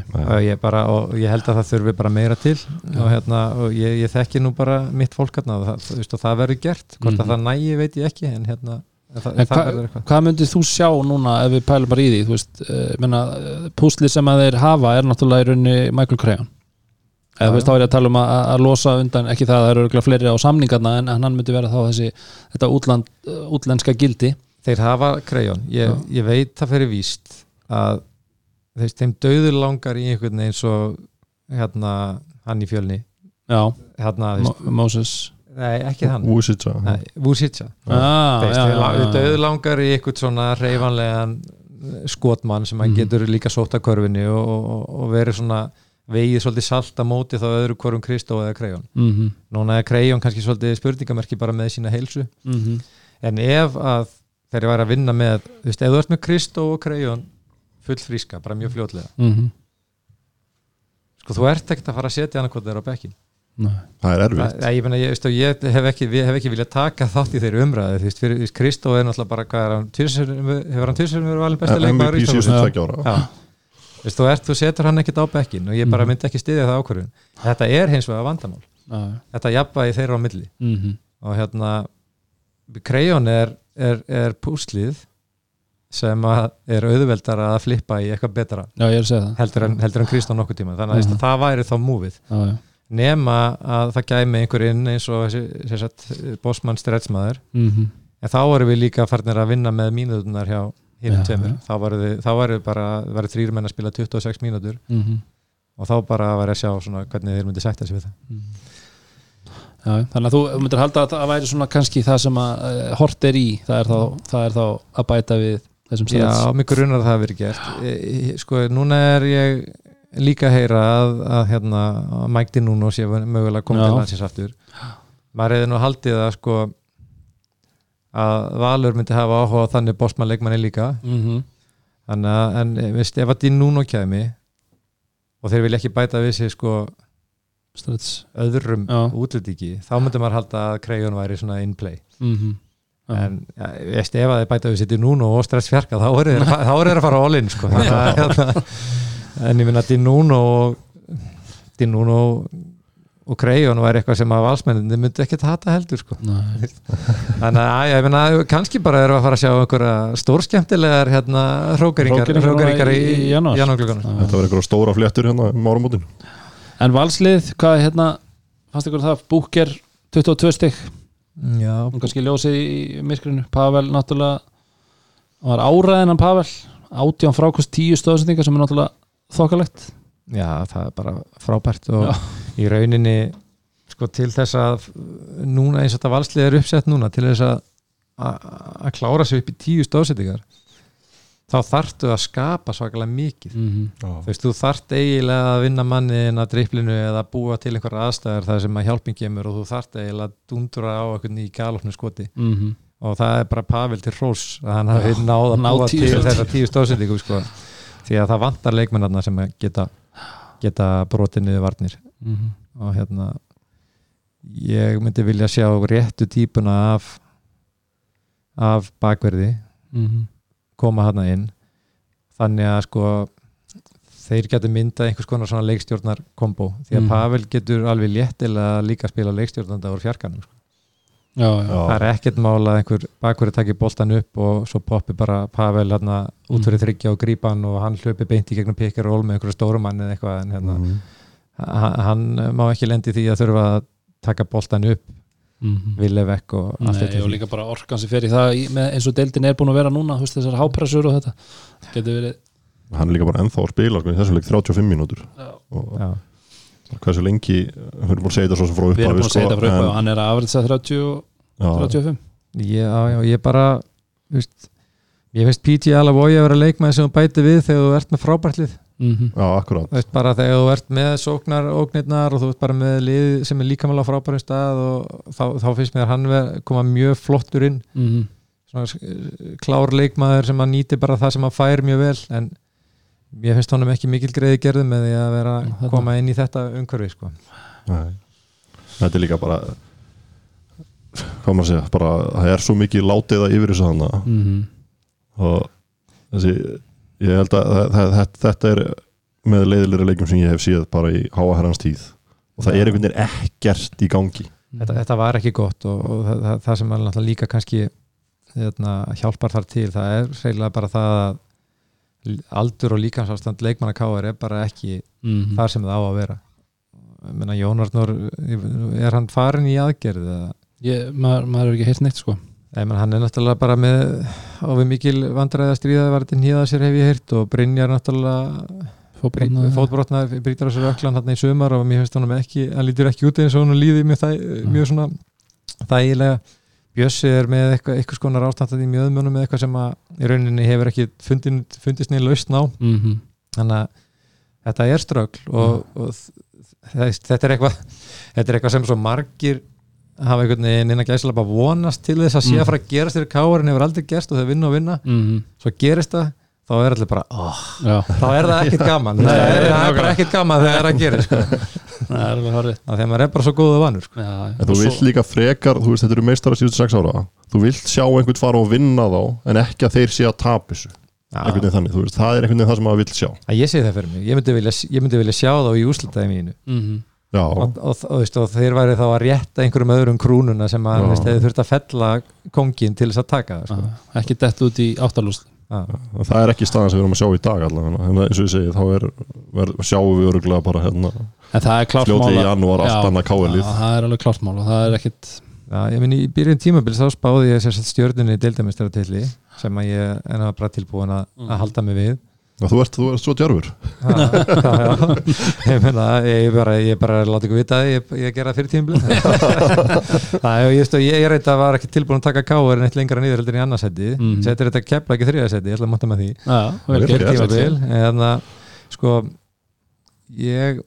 ég, bara, og ég held að það þurfi bara meira til. Og, hérna, og ég, ég þekki nú bara mitt fólk hérna það, það verður gert. Hvort Mhm. að það nægi veit ég ekki en hérna það, En það hva- hvað myndir þú sjá núna ef við pælum bara í því? Veist, uh, menna, púsli sem að þeir hafa er náttúrulega í rauninni Michael Crayon eða þú veist, þá er ég að tala um að, að losa undan ekki það að það eru örugglega fleiri á samningarna en, hann myndi vera þá þessi þetta útland, útlenska gildi. Þeir hafa krejón, ég, ég veit það fyrir víst að þeir, þeim döður langar í einhvern veginn svo hérna hann í fjölni. Já, hérna, Moses nei ekki hann. Vúsitsa Nei, Vucic ah, Þeir, já, þeir, já, já. döður langar í einhvern svona reyfanlegan skotmann sem hann Mhm. getur líka sótt að körfinni og, og, og verið svona vegið svolítið salt að móti þá öðru hvorum Kristó eða Krejón. Mhm, núna er Krejón kannski svolítið spurningamerki bara með sína heilsu. Mhm, en ef að þeir væri að vinna með þú veist, ef þú ert með Kristó og Krejón full fríska, bara mjög fljótlega. Mhm. Sko þú ert ekkert að fara að setja annað þeirra á bekkin Nei. það er erfitt. Æ, ég, ég, og ég hef ekki, ekki viljað taka þátt í þeirri umræðu þú veist, Kristó er náttúrulega bara er hefur hann tvisar verið valin besta leikmaður í. Veist, þú, þú setur hann ekkert á bekkin og ég bara Mhm. myndi ekki styðja það ákvörðun. Þetta er hins vegar vandamál. Já. þetta jafnvægi þeirra á milli. Mhm, og hérna Krejón er, er, er púslið sem að er auðveldar að flippa í eitthvað betra já, ég heldur en, heldur en Kristó nokkuð tíma þannig að mm það væri þá múfið. Já, já. Nema að það gæmi einhver inn eins og sagt, bossmann stretchmaður. Mhm, en þá voru við líka farnir að vinna með mínútunar hjá hinnum Já, tveimur. já. þá voru, þið, þá voru bara þrýr menn að spila 26 mínútur. Mhm, og þá bara var að sjá svona hvernig þeir myndi sætta sig við það. Mhm. Já, já. þannig að þú myndir halda að það væri svona kannski það sem að uh, hort er í. Það er, þá, það er þá að bæta við þessum Já, stræts mig grunar að það hafi verið gert. E, e, sko, núna er ég líka heyra að, að hérna, Mike Dinnuno sé mögulega komið til landsins aftur. Maður hefði nú haldið að sko að Valur myndi hafa áhuga á þannig bossmann leikmanni líka. Mhm, þannig að, en veist, ef að Dinnuno kæmi og þeir vilja ekki bæta við sig sko stræts öðrum útlendingi, þá myndi maður halda að Kreigun væri svona in play. Mhm, já. en ja, veist, ef að þeir bæta við sér Dinnuno og stress fjarka, þá eru þeir, þá eru þeir að fara all in sko. Þannig að, hérna, en ég minna Dinnuno og Dinnuno og Kreigun væri eitthvað sem að valsmenninni myndi ekkert hata heldur sko. Nei. þannig að ég meina, kannski bara erum við að fara að sjá einhverja stórskemmtilegar hérna, hrókeringar, í, í- í janúar. janúarglugganum. Já. þetta var einhverja stóra fléttur hérna um áramótin En valslið, hvað er hérna fannst ykkur það, Búker 22 stygg, kannski ljósið í myrkrinu, Pavel náttúrulega var áræðin hann Pavel átján frákost tíu stöðsendingar sem er náttúrulega þokkalegt Já, það er bara frábært og Já. í rauninni sko til þess að núna eins og þetta valslið er uppsett núna til þess að að að klára sig upp í tíu stóðsettingar þá þarftu að skapa svakalega mikið mm -hmm. þú veist, þú þarft eiginlega að vinna mannin að driplinu eða búa til einhverja aðstæður það sem að hjálping kemur og þú þarft eiginlega að dundra á einhvern í galopnu skoti Mm og það er bara Pavel til Rós að hann hafi náð að ná búa til stóðsendingum. þessa tíu stóðsendingu sko. Því að það vantar leikmennarna sem að geta, geta brotið niður varnir Mhm. og hérna ég myndi vilja sjá réttu típuna af af bakverði Mhm. koma hana inn þannig að sko þeir getur myndað einhvers konar svona leikstjórnar kombo því að Mhm. Pavel getur alveg léttilega líka spila leikstjórnanda úr fjarkanum sko. Já, já, það er ekkert mál að einhver bakverði takki boltan upp og svo poppi bara Pavel hérna út fyrir þryggja og grípa hann og hann hlaupi beint í gegnum pikir og ról með einhverju stórumann eða eitthvað en hérna, Mhm. hann, hann má ekki lendi því að þurfa að taka boltan upp Mhm. vilja vekk og allt Nei, þetta og líka bara orkan sem fer í það í, með, eins og deildin er búin að vera núna veist, þessar hápressur og þetta getur verið hann er líka bara ennþá að spila sko, í þessu leik 35 mínútur já. og Já. hversu lengi við erum búin að segja þetta svo sem frá við erum búin að segja þetta frá upp en- og hann er að afriðsa 30 og já, 35 ég, já, já, ég bara þú veist, ég finnst P.G. Alavoy að vera leikmaði sem þú bæti við þegar þú ert með frábærtlið mm já, akkurát Þú veist, bara þegar þú ert með sóknar ógnirnar og þú ert bara með lið sem er líkamála á frábærum stað og þá, þá finnst mér hann koma mjög flottur inn -hmm. svona klár leikmaður sem að nýti bara það sem að fær mjög vel en ég finnst honum ekki mikil greiði gerðu með því að vera að koma inn í þetta umhverfi sko. Nei. þetta er líka bara hvað maður að segja bara, það er svo mikið látiða yfir þessu hana Mm -hmm. Og þessi ég held að það, það, þetta er með leiðilegri leikjum sem ég hef séð bara í háa herrans tíð. Og það er einhvern veginn ekkert í gangi. Þetta, þetta var ekki gott og, og það, það, það sem er náttúrulega líka kannski hérna, hjálpar þar til það er reyðilega bara það að aldur og líkansástand leikmanna káar er bara ekki Mhm. þar sem það á að vera. Ég meina Jón Arnór er hann farin í aðgerð eða? Ég, maður, maður er ekki heilt neitt sko Nei, menn, hann er náttúrulega bara með ofið mikil vandræði að stríða var þetta nýða sér hef ég heyrt og Brynjar náttúrulega fótbrotna brýtar á sér öklan hann í sumar og mér finnst hann ekki hann lítur ekki út eins og hann líði mjög, þæ, mjög svona þægilega. Bjössi er með eitthvað, eitthvað skonar ástandað í mjöðmjónum með eitthvað sem að í rauninni hefur ekki fundin, fundist neil lausn á. Mhm. þannig að þetta er ströggl og, og þ- þetta er eitthvað þetta er eitthvað sem svo margir hafa einhvern veginn innan gæslega bara vonast til þess að sé Mm. að fara að gerast þér káar en hefur aldrei gerst og þau vinna og vinna. Mhm. svo gerist það, þá er allir bara oh, þá er það ekkert gaman. Nei, það er, það er bara ekkert gaman þegar það sko. er alveg horrið. Að þegar maður er bara svo góðu vanur sko. Já, já. en þú vilt líka frekar, þú veist þetta eru meistara síðustu sex ára. Þú vilt sjá einhvern fara og vinna þá en ekki að þeir sé að veist, það er einhvern veginn það sem maður vill sjá. Að ég segi það fyrir mig, ég myndi vilja, ég myndi vilja sjá þá í Mhm. já, og, og, og, veist, og þeir væri þá að rétta einhverjum öðrum krúnuna sem að þeir þurft að fella kongin til þess að taka það sko. Já, ekki dett út í áttalúst Já. það er ekki staðan sem við erum að sjá í dag allavega, en eins og ég segi, þá er, ver, sjáum við öruglega bara hérna En það er klárt fljótið í mál að- janúar allt annað káelið það er alveg klárt mál og það er ekkit Já, ég minn í byrjun tímabils þá spáði ég sérst stjörnunni deildamestaratilli sem að ég er náttúrulega bara tilbúin að, að halda mig við þú ert, þú ert svo djörfur ég meina ég bara, ég bara láti ykkur vita það ég, ég gera fyrir er, ég, ég, ég reyndi að var ekki tilbúin að taka káur en eitt lengra niður heldur en í annarsæti mm. Mhm. setur þetta kepla ekki þriðarsæti, ég ætla að monta með því. Tímabil en að sko ég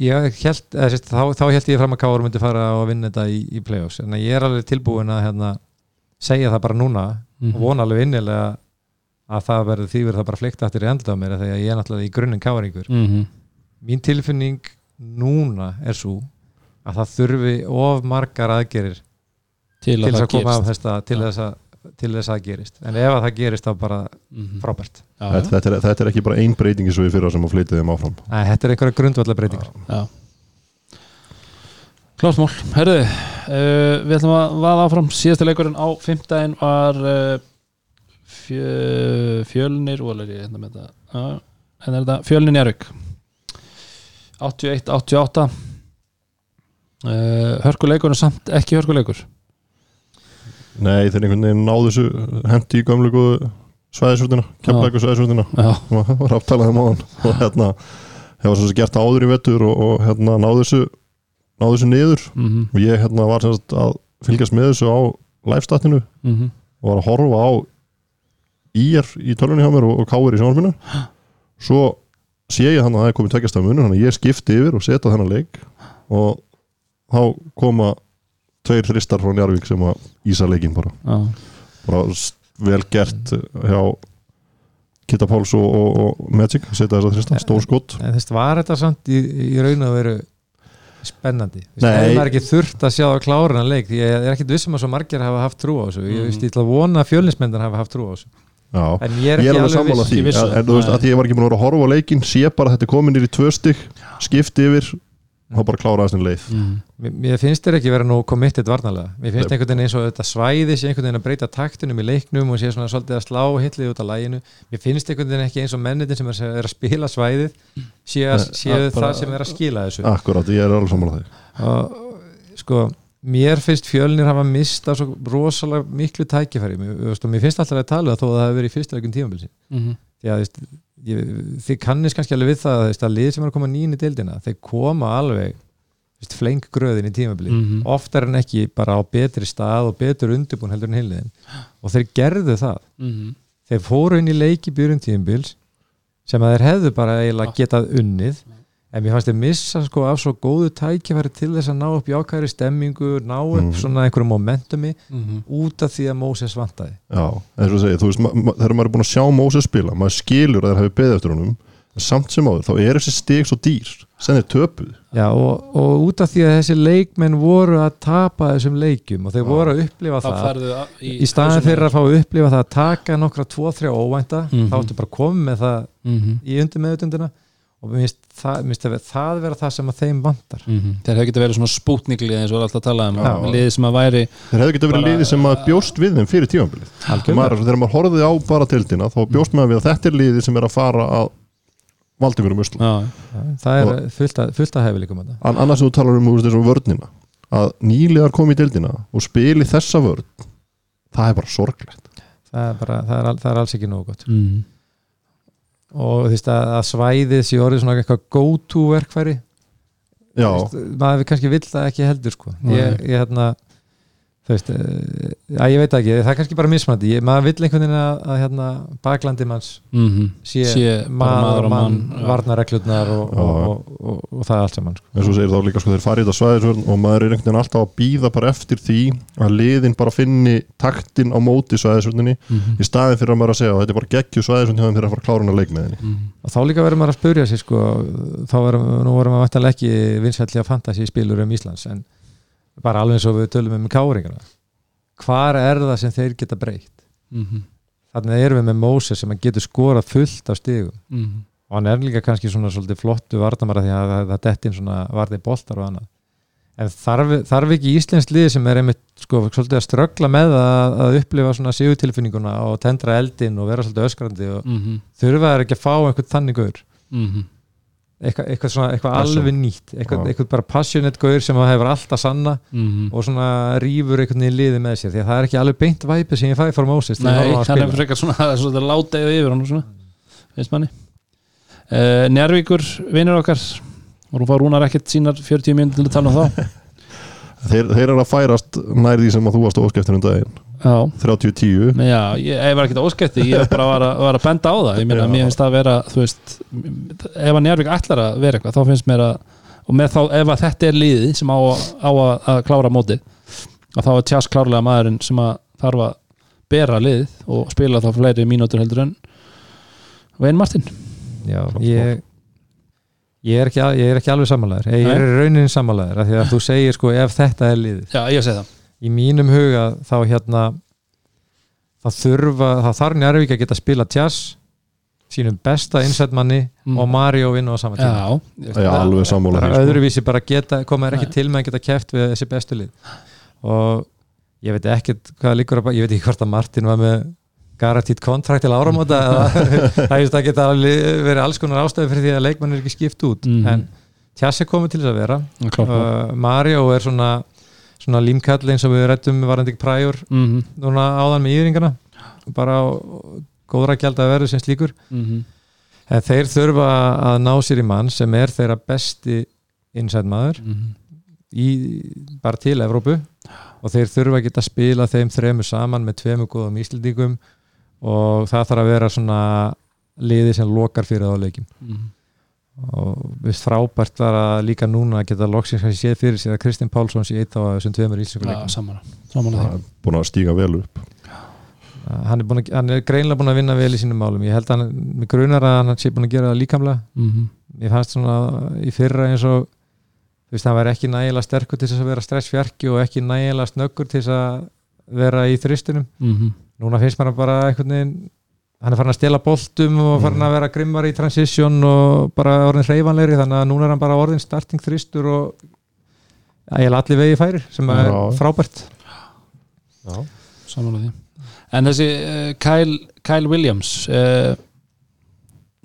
ég held, eða, sérst, þá, þá held ég fram að Káur myndi fara og vinna þetta í, í play-offs. En að ég er alveg tilbúin að hérna, segja það bara núna. Mhm. og vona alveg innilega að það verður því verður það bara fleikt aftur í andlut á mér af því að ég er náttúrulega í grunninn Káuringur Mhm. mín tilfinning núna er svo að það þurfi of margar aðgerir Til til að þess það að koma af gerist. þess til Já. þess að til þess að gerist. En ef að það gerist þá bara Mhm. frábært. Já, þetta, þetta, er, þetta er ekki bara ein breytingi svo í fyrra sem að flytja þeim áfram. Æ, þetta er einhverja grundvallar breytingar já. Klárt mál, herðu uh, Við ætlum að vaða áfram. Síðasta leikurinn á fimmtæðin var uh, fjö, Fjölnir og er ég hérna með þetta Já, er þetta Fjölnir Njárvík 81-88 uh, Hörkuleikur er samt ekki hörkuleikur. Nei, þeir einhvern veginn náðu þessu hendi í gömlu góðu svæðisvöldina kemlaðið svæðisvöldina Já, var aftalað um og hérna hefur svo sem gert það áður í vettur og, og hérna náðu þessu náðu þessu niður. Mhm, og ég hérna var sem sagt að fylgjast með þessu á livestatinu. Mhm. Og var að horfa á ír í tölunni hjá mér og, og káir í sjónvarpinu. Svo sé ég hann að það er komið tveggjast af munum þannig að ég skipti yfir og setja þennan leik. Og þá koma tveir þristar frá Njarvík sem að ísa leikin bara, Já, bara vel gert hjá Kitta Páls og, og, og Magic setja þess að þrista, stór skott en þess var þetta samt í, í raun og veru spennandi? Maður er ekki þurft að sjá að klára hann leik? Því ég er ekkit vissum að svo margir hafa haft trú á þessu. Ég veist, ég ætla að vona að fjölinsmendan hafa haft trú á þessu Já, en ég er ég er alveg sammála því. en, en þú veist að því ég var ekki búin að vera að horfa á leikin sé bara að þetta er komin í tvö stygg skipti yfir, þá bara klára þessum leið. Mhm mér, finnst þér ekki vera nú committed varnalega mér finnst Nei. einhvern veginn eins og þetta svæði sé einhvern veginn að breyta taktunum í leiknum og sé svona svolítið að slá hitlið út af læginu mér finnst einhvern veginn ekki eins og mennitin sem er, er að spila svæðið sé, að, Nei, sé að það sem er að skila þessu. Akkurat, ég er alveg sammála því. Og sko mér finnst fjölnir hafa mista svo rosalega miklu tækifæri. Mér, finnst alltaf að tala um þó að það hefur verið í fyrsta leikum tímabilsin því að þú veist, ég, þið kannist kannski alveg við það að lið sem er að koma nýn í deildina þeir koma alveg þú veist, fleng gröðin í tímabili Mhm. oftar en ekki bara á betri stað og betur undirbúin heldur en heiliðin og þeir gerðu það. Mhm. Þeir fóru inn í leiki byrjun tímabils sem að þeir hefðu bara eiginlega getað unnið en mér fannst þeir missa sko af svo góðu tækifæri til þess að ná upp jákæri stemmingu ná upp Mhm. svona einhverju momentumi mhm. út af því að Móses vantaði. Já, eins og segið, þú veist, ma ma þegar maður er búin að sjá Móses spila, maður skilur að þeir hafi beðið eftir honum samt sem áður, þá er þessi stig svo dýr sem þeir töpuð Já, og, og út af því að þessi leikmenn voru að tapa þessum leikjum og þeir voru að upplifa það færðu í, í staðin fyrir að fá að upplifa það að taka nokkra 2-3 óvænta Mhm. þá ættu bara að koma með það mm í undir meðutundina og mér finnst það, það, vera það sem að þeim vantar. Þeir hefði getið verið svona spútniklið eins og er alltaf að tala um Já. liðið sem að væri þeir hefðu getið verið Bara- liði sem að bjóst við þeim fyrir maður, þegar maður horfði á bara tildina þá bjóst maður við að þetta er liði sem er að fara að valdi musla já, Já, það er fullt að, hefi líka um annars sem þú talar um úr þessum vörnina að nýlegar komi í dildina og spili þessa vörn það er bara sorglegt. Það er, bara, það er, al- það er alls ekki nógu gott. Mm. Og þú veist að, að svæðið sé orðið svona eitthvað go to verkfæri. Já, maður kannski vill það ekki heldur sko. Ég, ég hérna þú veist, eh, að ég veit ekki það er kannski bara mismandi, ég, maður vill einhvern veginn að, að hérna, baklandi manns Mm sé, Sé bara maður og mann, já. varnareglutnar og, og, og, og, og það allt saman sko. eins og þú segir þá líka sko þeir farið þetta svæðisvörn og maður er einhvern veginn alltaf að býða bara eftir því að liðin bara finni taktin á móti svæðisvörninni -hmm. í staðin fyrir að maður að segja að þetta er bara geggju svæðisvörn hjá þeim fyrir að fara að klára hana leik með henni Mm. og þá líka verður maður að spurja sig sko, þá verður, nú verður bara alveg eins og við tölum um káringana hvar er það sem þeir geta breytt? Mm þannig erum við með Moses sem getur skorað fullt af stigum. -hmm. og hann er líka kannski svona svolítið flottu vartamara því að það, detti inn svona varði boltar og annað. En þarf, þarf ekki íslensk lið sem er einmitt sko svolítið að ströggla með að, að upplifa svona sigurtilfinninguna og tendra eldin og vera svolítið öskrandi og Mm þurfa þær ekki að fá einhvern þannig gaur? -hmm. Eitthvað, eitthvað, svona, eitthvað alveg nýtt eitthvað, eitthvað bara passionate gaur sem það hefur alltaf sanna Mm og svona rýfur einhvern veginn liði með sér því að það er ekki alveg beint væpi sem ég fæ frá Moses Nei, á hann er frekar svona það er svona láta yfir hann og svona veist manni. Uh, Njárvíkur, vinnur okkar og hún fá rúnar ekkert sínar 40 minn til að tala um þá. Þeir, þeir eru að færast nær því sem að þú varst óskæftur um daginn 30-10 Men já, ég, ég var ekkert óskætti ég var bara var að, var að benda á það. Ég meina, mér finnst það að vera þú veist, ef að Njárvík ætlar að vera eitthvað þá finnst mér að, og með þá ef að þetta er liði sem á, á að, að klára mótið, að þá er tjás klárlega maðurinn sem að þarf að bera liðið og spila þá fleiri mínútur heldur en Vein Martin. Já, ég ég er ekki, ég er ekki alveg sammálaður. Ég er sammálaður af því að þú segir sko ef þetta er liðið. Já, ég segi það í mínum huga þá hérna það þurfa, það þarf Njarvík að geta spila jazz sínum besta insetmanni Mm. og Mario vinna á sama tíma Já, Já, alveg sammála sko. öðruvísi bara geta, koma er ekki Nei. til með að geta keft við þessi bestu lið og ég veit ekkert hvað líkur að, ég veit ekki hvort að Martin var með garantít kontrakt til áramóta eða það geta alveg verið alls konar ástæði fyrir því að leikmann er ekki skipt út Mhm. en Tjass er komið til þess að vera uh, Mario er svona svona límkall eins og við rættum varandi ekki præjur mm -hmm. núna áðan með íringana bara góðra gjald að verðu sem slíkur. Mm en þeir þurfa að ná sér í mann sem er þeirra besti inside maður -hmm. í, bara til Evrópu. Og þeir þurfa að geta spila þeim þremu saman með tvemu góðum íslendingum. Og það þarf að vera svona liði sem lokar fyrir þá leikim og við frábært var að líka núna að geta loksins að séð fyrir sér að Kristinn Pálsson sé eitt á þessum tveimur íslensku Já, leikum saman að Það búin að stíga vel upp. Hann er, að, hann er greinlega búin að vinna vel í sínum málum. Ég held að hann, með grunar að hann sé búin að gera það líkamlega. Mm -hmm. ég fannst svona í fyrra eins og þú veist, hann væri ekki nægilega sterkur til þess að vera stressfjarki og ekki nægilega snöggur til þess að vera í þristunum. Mm -hmm. núna finnst maður bara einhvern veginn hann er farin að stela boltum og farin að vera grimmar í transition og bara orðin hreyfanlegri þannig að núna er hann bara orðin starting þristur og er allir vegi færir sem er Já. frábært. Já. Saman að því. En þessi uh, Kyle, Kyle Williams uh,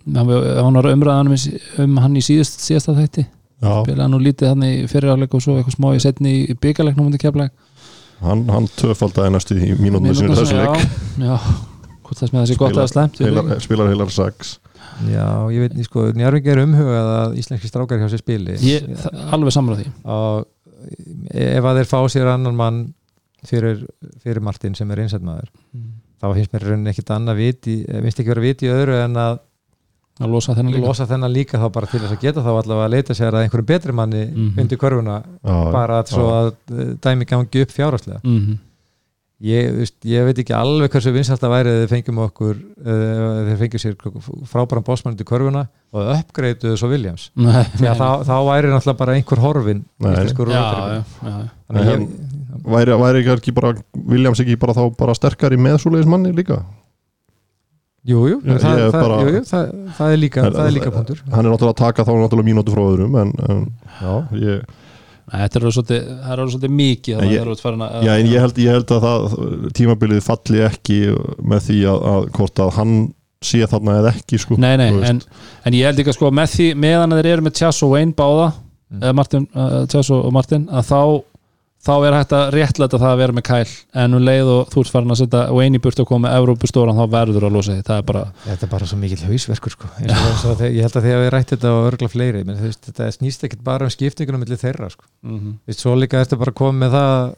hann hann var umræðan um, hann í síðust, síðasta þætti. Já, spilaði nú lítið hann í fyriráleik og svo eitthvað smá í setni í keflag hann, hann töfaldaði næstu í mínútinu sinni þessu leik Já, já hvort það sem það sé gott að slemt Heilar, spilar heilar sex Já, ég veit, sko, Njárvík er umhugað að íslenski strákar hjá sér spili. Ég, það, alveg samræð því. Og ef að þeir fá sér annan mann fyrir, fyrir Martin sem er einsætmaður þá finnst mér í rauninni ekkit annað viti finnst ekki verið viti öðru en að að losa þennan líka. losa þennan líka þá bara til þess að geta þá allavega að leita sér að einhverjum betri manni Mhm. undir körfuna Já, bara að svo að eh, dæmi gangi upp fjárháslega mm -hmm. Ég, veist, ég veit ekki alveg hversu vinsast það væri þeir fengjum okkur eða þeir fengjum sér frábæran bósmann til körfuna og uppgreituðu svo Williams. Nei, því að þá, þá væri náttúrulega bara einhver horfin Nei. íslenskur já, já, já. Þannig að ég, væri, væri ekki bara Williams ekki bara þá bara sterkari með svoleiðis manni líka? Jú, jú, það, það, bara- jú, jú, það, það er líka það er líka punktur. hann er náttúrulega að taka þá náttúrulega mínútu frá öðrum en, en já, ég, Þetta er alveg svolítið, er mikið ég- að er að já, en ég held, ég held að það tímabilið falli ekki með því að, að hvort að hann sé þarna eða ekki sko, Nei, nei, en, en ég held ekki að sko með því, meðan að þeir eru með Tjass og Wayne báða Mm. Martin, uh, Tjass og Martin að þá, þá er hægt að réttlæta það að vera með Kyle, en um leið og þú ert farin að setja Wayne í burt og koma með Evrópustóran þá verður að losa því, það er bara Þetta er bara svo mikill hausverkur sko. Og að ég held að þegar við rætt þetta og örgla fleiri menn, veist, þetta snýst ekkit bara um skiptingunum millir þeirra sko. mm -hmm. Vist, svo líka ertu bara að koma með það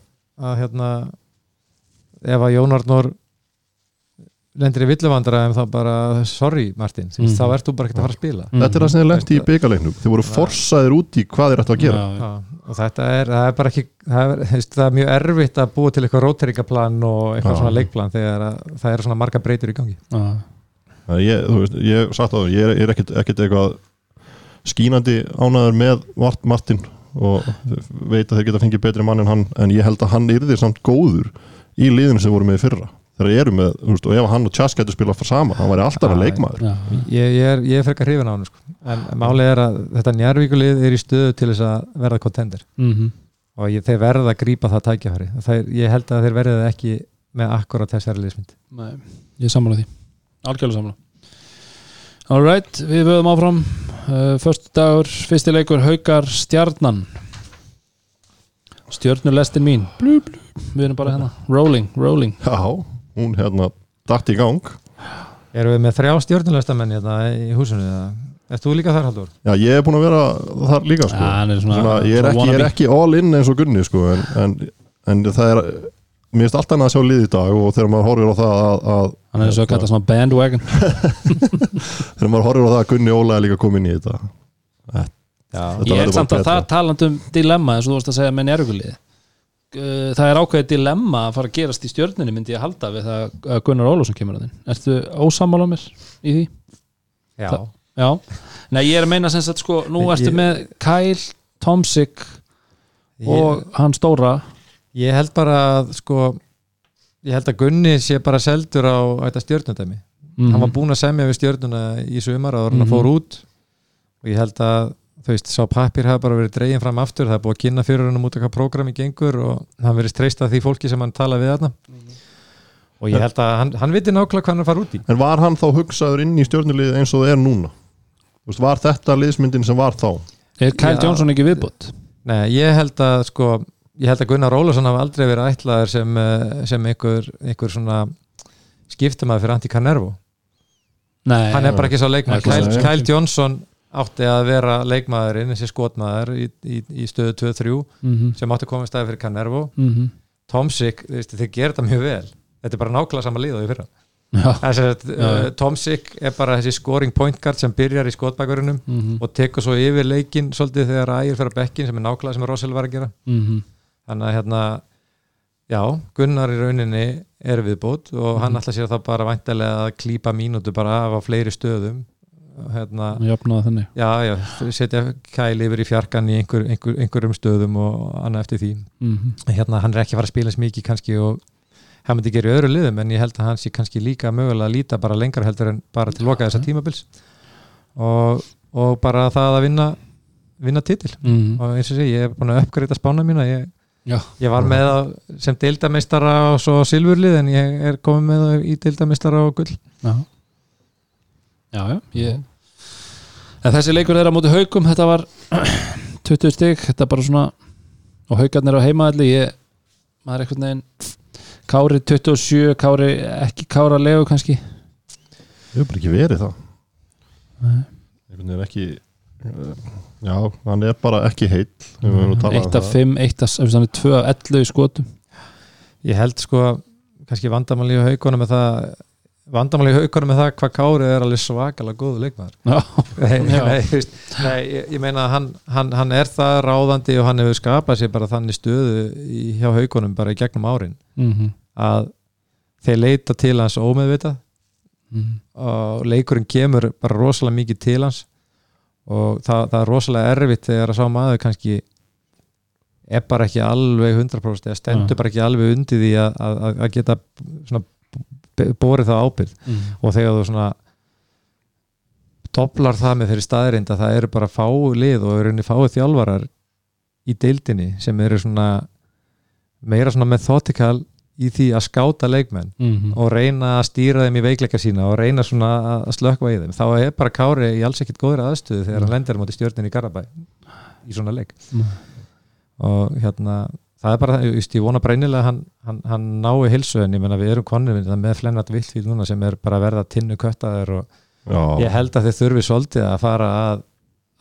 að hérna ef að Jón Arnór lendir í villuvandra en þá bara sorry Martin, mm. Mhm. þá ert þú bara ekkert að fara að spila. Þetta er það sem þið lendi í Veist byggarleiknum þið voru forsaðir út í hvað þið ættu að gera. Já, og þetta er, það er bara ekki það er, það er mjög erfitt að búa til eitthvað róteringaplan og eitthvað Já. svona leikplan þegar að, það eru svona marga breytur í gangi. Að ég, þú veist, ég sagt á það, ég er, er ekkit eitthvað skínandi ánæður með Mart, Martin og veit að þeir geta fengið betri mann en hann en ég held að hann yrðir samt góður í liðinu sem voru með í fyrra þegar ég eru með, þú veist, og ef hann og Chas getur spilað fyrir saman, hann væri alltaf að leikmaður. Já, ég, ég er, ég er frekar hrifin á hann sko. en málið er að þetta njárvíkulið er í stöðu til þess að verða contender. Mm og ég, þeir verða að grípa það tækjafæri þeir, ég held að þeir verða ekki með akkurat þessari liðsmynd. Nei, ég sammála því. Algjörlega sammála. Alright, við vöðum áfram. Uh, Förstu dagur, fyrsti leikur Haukar Stjarnan. Stjörnulestin mín. Blú, blú. Við erum bara hérna. Rolling, rolling. Já, hún hérna datt í gang. Erum við með þrjá stjórnulegstamenn hérna í húsinu eða? Erst þú líka þar Haldur? Já, ég er búin að vera þar líka sko. Ja, er svona- svona, ég, er ekki, ég er ekki all in eins og Gunni sko, en, en, en það er mér finnst alltaf að sjá lið í dag og þegar maður horfir á það að, að Hann er svo að kalla svona bandwagon. Þegar maður horfir á það að Gunni Óla er líka komin í þetta. Já, Þetta Ég er samt að það talandi um dilemma eins og þú varst að segja með njárugulið Það er ákveðið dilemma að fara að gerast í stjörninni myndi ég halda við það að Gunnar Ólafsson kemur að þinn Ertu ósammála mér í því? já. Það- Já, nei ég er að meina sem sagt sko, nú Ég- ertu með Kyle, Tomsik og Ég, hann stóra ég held bara að sko ég held að Gunni sé bara seldur á þetta stjórnundæmi mm hann var búinn að semja við stjórnuna í sumar og hann Mhm. fór út og ég held að þú veist, sá pappir hafa bara verið dregin fram aftur það er búið að kynna fyrir hann út eitthvað prógrami gengur og hann verið streist að því fólki sem hann tala við þarna og ég held að hann, hann viti nákvæmlega hvað hann fara út í En var hann þá hugsaður inn í stjórnulið eins og það er núna? Þú veist, var þetta liðsmyndin sem var þá? Er Kyle. Johnson ekki viðbútt? Nei, ég held að sko ég held að Gunnar Ólafsson hafa aldrei verið ætlaður sem, eh, sem einhver, einhver svona skiptumæður fyrir Antti Canervo Nei, hann er bara ekki svo leikmaður Nei, Kyle. Kyle Johnson átti að vera leikmaðurinn, þessi skotmaður í, í, í stöðu 2-3 mm sem átti að koma í staði fyrir Canervo. -hmm. Tomsik, þeir gera þetta mjög vel. Þetta er bara nákvæmlega sama líð og í fyrra. Uh, Tomsik er bara þessi scoring point guard sem byrjar í skotbækurunum mm og tekur svo yfir leikin svolítið þegar ægir fyrir bekkin sem er nákvæmlega sem Rossel var að gera. -hmm. þannig að hérna já, Gunnar í rauninni er viðbót og hann Mhm. ætla sér þá bara væntalega að klípa mínútu bara af á fleiri stöðum hérna, já, já, setja kæli yfir í fjarkan í einhver, einhver, einhverjum stöðum og annað eftir því. Mm hérna, hann er ekki að fara að spila eins mikið kannski og hann myndi gera í öðru liðum en ég held að hann sé kannski líka mögulega að líta bara lengra heldur en bara til loka þessa tímabils. Og, og bara það að vinna vinna titil. -hmm. og eins og sé, ég er búin að uppgreita spána mína. Ég, ég var með það sem deildameistara og svo silfurlið en ég er komið með í deildameistara og gull. Já. Já, já, ég En þessi leikur þeirra á móti haukum þetta var 20 stig þetta er bara svona og haukarnir á heimaðalli ég, maður er eitthvað neginn Kári 27, Kári ekki Kára legu kannski Ég hef bara ekki verið það Nei. Einhvern veginn ekki uh, Já, hann er bara ekki talað um 1 af það. 5, 1 af 2 af 11 í skotum ég held sko, kannski vandamáli í haugunum með það vandamáli í haugunum með það hvað Kári er alveg svakalega góðu leikmaður. Nei, nei, veist, nei, ég, ég meina hann, hann, hann er það ráðandi og hann hefur skapað sér bara þannig stöðu í, hjá haugunum bara í gegnum árin mm að þeir leita til hans ómeðvitað. Mhm. og leikurinn kemur bara rosalega mikið til hans og það, það er rosalega erfitt þegar að sá maður kannski er bara ekki alveg 100% eða stendur Ja. bara ekki alveg undir því að, að, að geta svona borið það ábyrð Mhm. og þegar þú svona doblar það með þeirri staðrind að það eru bara fáu lið og eru fáu þjálfarar í deildinni sem eru svona meira svona methodical í því að skáta leikmenn Mhm. og reyna að stýra þeim í veikleika sína og reyna svona að slökva í þeim þá er bara Kári í alls ekkit góðri aðstöðu þegar hann lendir á móti stjórnin í Garabæ í svona leik Mhm. og hérna það er bara, just, ég vona að hann, hann, hann nái hilsu en ég menna við erum konir með flennat viltfíl núna sem er bara að verða tinnu köttaður og Já, ég held að þeir þurfi svolítið að fara að,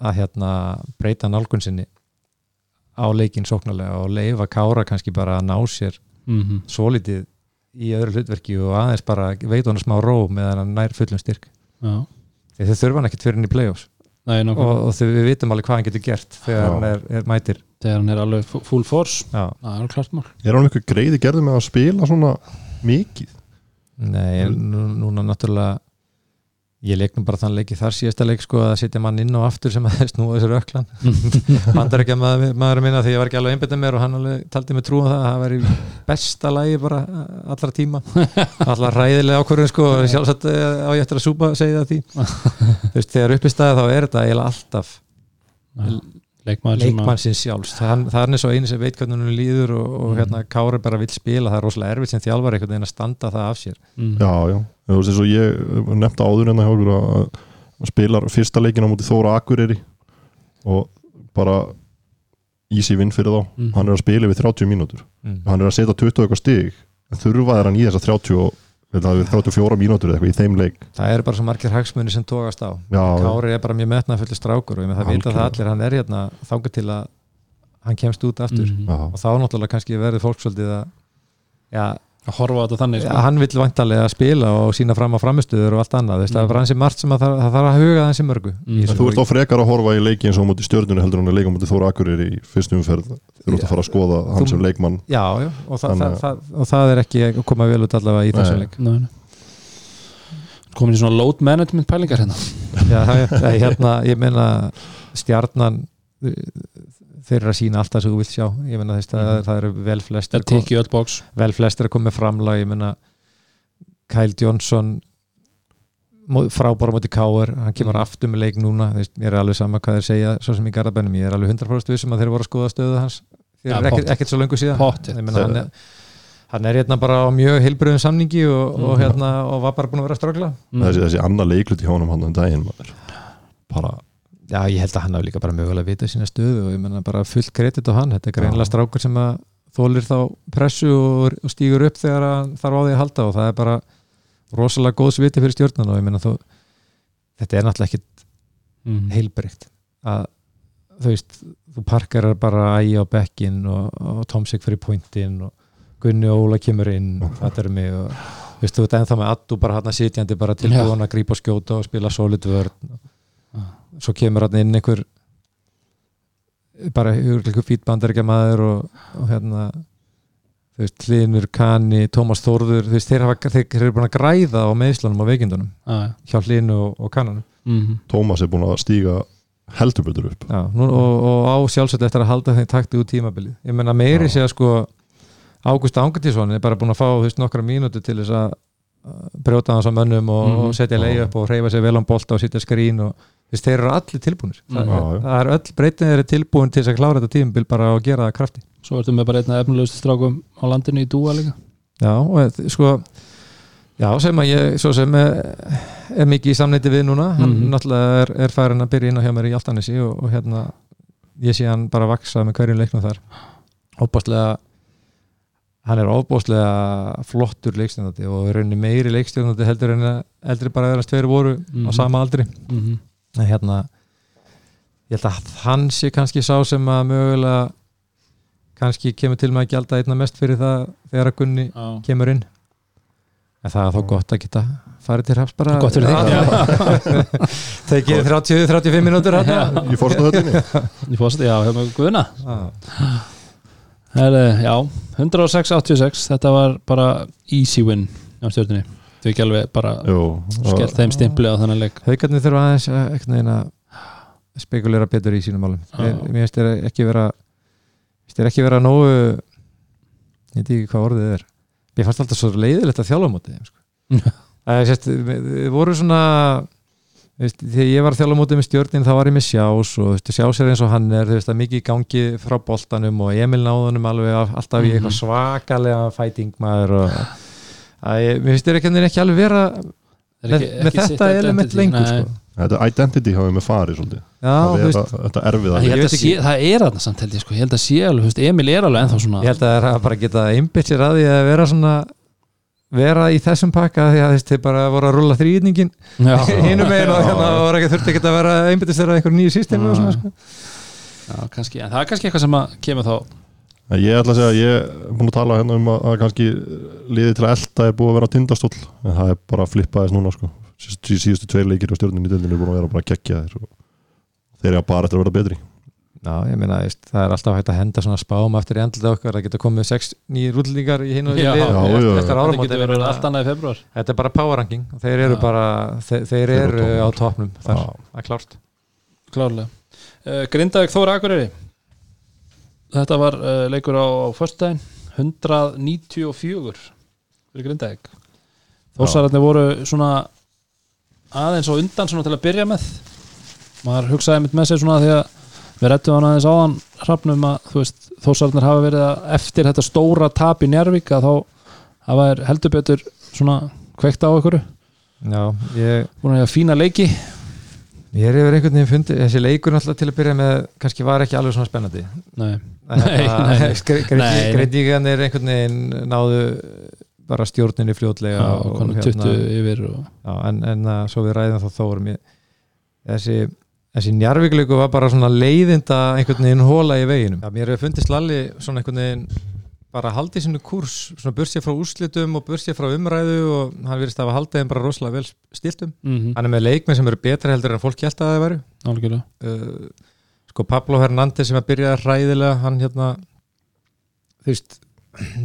að hérna, breyta nálgun sinni á leikin sóknarlega og leifa Kára kannski bara að ná sér Mhm. svolítið í öðru hlutverki og aðeins bara veit hann smá ró meðan hann nær fullum styrk. Þeir þurfa hann ekkert fyrir hann í play-offs. Nei, og, og við vitum alveg hvað hann getur gert þegar Já. hann er, er mætir þegar hann er alveg fu- full force. Já. það er klart mál. Er hann eitthvað greiði gerði með að spila svona mikið? Nei, en nú, núna náttúrulega ég leik nú bara þann leiki þar síðasta leik sko að setja mann inn og aftur sem að snúa þessu röklan bandar ekki að maður, maður minna því ég var ekki alveg einbyttið mér og hann alveg taldi mig trúum það að það væri besta lagi bara uh, allra tíma. Allra ræðilega ákvörðun sko og sjálfsagt eh, á ég eftir að súpa segja það því. Þú veist þegar upp í staði þá er þetta eiginlega alltaf að leikmannsins sjálfs það, það er eins og einu sem veit hvernig hún líður og, og Mhm. hérna Kári bara vill spila það er rosalega erfitt sem þjálfar einhvern veginn að standa það af sér Mhm. Já, já, þú veist eins og ég nefndi áður en það hjá okkur að hann spilar fyrsta leikin á móti Þóra Akureyri og bara easy win fyrir þá Mhm. hann er að spila við 30 mínútur mm. hann er að setja 20 eitthvað stig en þurfa er hann í þessa 30 og þetta verið 34 mínútur eða eitthvað í þeim leik. Það eru bara svo margir hagsmunni sem tókast á. Já, Kári er bara mjög metnað fullir strákur og ég með það vita það Algjörlega. allir hann er hérna þangur til að hann kemst út aftur. Mhm. já, og þá náttúrulega kannski verður fólk svolítið að já, að horfa á þetta þannig ja, sko. hann vill vantarlega spila og sína fram á framistuður og allt annað, Veist, það er bara hansi margt sem að það, það þarf að huga hansi mörgu þessu. þú ert á frekar að horfa í leiki eins og á móti stjörnunni heldur hann að leika á móti Þóra Akureyri í fyrstu umferð þú ert að fara að skoða hann Þú- sem leikmann já, já, og, það, Þannig það, að- það, og það er ekki að koma vel út allavega í þessum leik Nei, nei. komin í svona load management pælingar hérna já, já, já, hérna, ég meina stjarnan þeir eru að sína allt það sem þú vilt sjá ég meina þess að Mhm. það eru vel flestir box vel flestir að koma með framlag ég meina Kyle Johnson frábæra móti Káur, hann kemur Mhm. aftur með leik núna, veist, mér er alveg sama hvað þeir segja svo sem í Garabænum, ég er alveg 100% vissum að þeir voru að skoða stöðu hans þeir Ja, eru ekkert, ekkert svo löngu síðan. Ég meina, hann, er, hann er hérna bara á mjög heilbröðum samningi og, og, Mhm. hérna, og var bara búin að vera að strögla þessi, þessi annar leiklut í honum hann um daginn bara Já, ég held að hann hafi líka bara mögulega að vita sína stöðu og ég menna bara fullt kredit á hann. Þetta er greinlega strákur sem að þólir þá pressu og, og stígur upp þegar þarf á því að halda og það er bara rosalega góð sviti fyrir stjórnan og ég menna þú þetta er náttúrulega ekkit Mhm. heilbreykt að þú veist, þú parkarar bara ægi á bekkin og, og Tomsik fyrir pointin og Gunni og Óla kemur inn það er mig og þú veist, þú ert ennþá með Addu bara hann sitjandi bara tilbúin að grípa og skjóta og spila solid vörn svo kemur hann inn einhver bara einhver fítbandar ekki maður og, og hérna þú veist, Hlinur, Kani, Tómas Þórður þú veist, þeir, hafa, þeir, þeir eru búin að græða á meðslunum og veikindunum já. hjá Hlinu og, og Kananum Mhm. Tómas er búin að stíga heldurbetur upp Já, nú, og, og á sjálfsagt eftir að halda þeim takti út tímabilið ég menna meiri að sko Ágúst Angatísson er bara búin að fá þú veist, nokkra mínúti til þess að brjóta hans á mönnum og, Mhm. og setja leið upp og reyfa sér vel án bolta og setja skrín og veist, þeir eru allir tilbúinir Þa, Mhm. Já, já. það er öll breytin þeir eru tilbúin til þess að klára þetta tímabil bara og gera það krafti svo ertu með bara einna efnulegustu strákum á landinu í dúa líka Já, og eh, sko Já, sem að ég, svo sem er, er mikið í samneiti við núna hann Mhm. náttúrulega er, er færin að byrja inn á hjá mér í Altanesi og, og hérna ég sé hann bara vaksa með hverjum leiknum þar óbáslega hann er óbáslega flottur leikstjóðandi og er rauninni meiri leikstjóðandi heldur en að eldri bara þeirra tveir voru Mhm. á sama aldri Mhm. En hérna ég held að hann sé kannski sá sem að mögulega kannski kemur til með að gjalda einna mest fyrir það þegar að Gunni Já. kemur inn. En það er þá gott að geta farið til hafs bara Gott fyrir þig. tekið 30-35 mínútur hérna í fórstahöllinni Ég fórst, já, hefur með Guðna. Já. Herri, já, 106-86 þetta var bara easy win á stjórnunni, þau ekki alveg bara skellt þeim stimpli á þennan leik Haukarnir þurfa aðeins að, veginn að spekulera betur í sínum málum Já. mér finnst þér ekki vera finnst þér ekki vera nógu ég veit ekki hvað orðið er mér fannst alltaf svo leiðilegt að þjálfa á móti þeim, sko. Það er sérst, við við voru svona veist, þegar ég var að þjálfa á móti með stjórnin þá var ég með sjás og veist, sjás er eins og hann er veist, mikið í gangi frá boltanum og Emil náðunum alveg af- alltaf í eitthvað Mhm. svakalega fæting maður og að ég, mér finnst þér ekki, ekki alveg vera Er með, ekki- með ekki þetta element identity, lengur sko. Þetta identity hafið með farið svolítið. Já, Það er veist, þetta, veit að ekki. sé, það er þarna samt held ég sko, ég held að sé alveg, þú veist, Emil er alveg ennþá svona Ég held að það er að bara geta einbytt sér að því að vera svona vera í þessum pakka því að þeir bara voru að rulla þrýðningin já, hinum megin og hérna voru ekki þurfti ekki að vera einbyttist þeirra einhver nýju systemi og svona sko. já, kannski, en það er kannski eitthvað sem að kemur þá Ég ætla að segja að ég er búin að tala hérna um að, að kannski liðið til að elda er búið að vera tindastóll. En það er bara að flippa þess núna sko. Síðustu, síðustu tveir leikir á stjórninni í deildinni er búin að vera bara að þeir og þeir eru bara eftir að vera betri. Já, ég meina, það er alltaf hægt að henda svona spám eftir í andlita okkar, það geta komið sex nýjir útlendingar í hinn og Já, eftir, getur í februar Þetta er bara power ranking. Og þeir eru Já. bara þeir, þeir eru á Já. það er klárt. Klárlega. Uh, Grindavík Þóra Akureyri þetta var uh, leikur á, á föstudaginn 194 fyrir Grindavík. Þósararnir voru svona aðeins og undan svona til að byrja með. Maður hugsaði mitt með sér svona því að við rettum hann aðeins áðan hrafnum að Þósararnir hafa verið að eftir þetta stóra tap í Njárvík að þá hafa heldur betur svona kveikt á ykkur Já, ég, búin að fína leiki. Ég er yfir einhvern veginn fundið þessi leikur náttúrulega til að byrja með kannski var ekki alveg svona spennandi. Nei, Nei, nei, nei. Nei, nei. Greitíkan er einhvern veginn náðu bara stjórninni fljótlega já, og, konum hérna, 20 yfir og já, en, en að, svo við ræðum þá þórum ég, þessi, þessi njarvíkleiku var bara svona leiðinda einhvern veginn hóla í veginum. Já, mér hefur fundist Lalli svona einhvern veginn bara haldið sinu kurs, svona bursið frá úrslitum og bursið frá umræðu og hann virðist að hafa haldið þeim bara rosalega vel stiltum. Mm hann er með leikmenn sem eru betri heldur en fólk held að það væru. Algjörlega. Uh, sko Pablo Hernández sem að byrjaði hræðilega hann hérna þú veist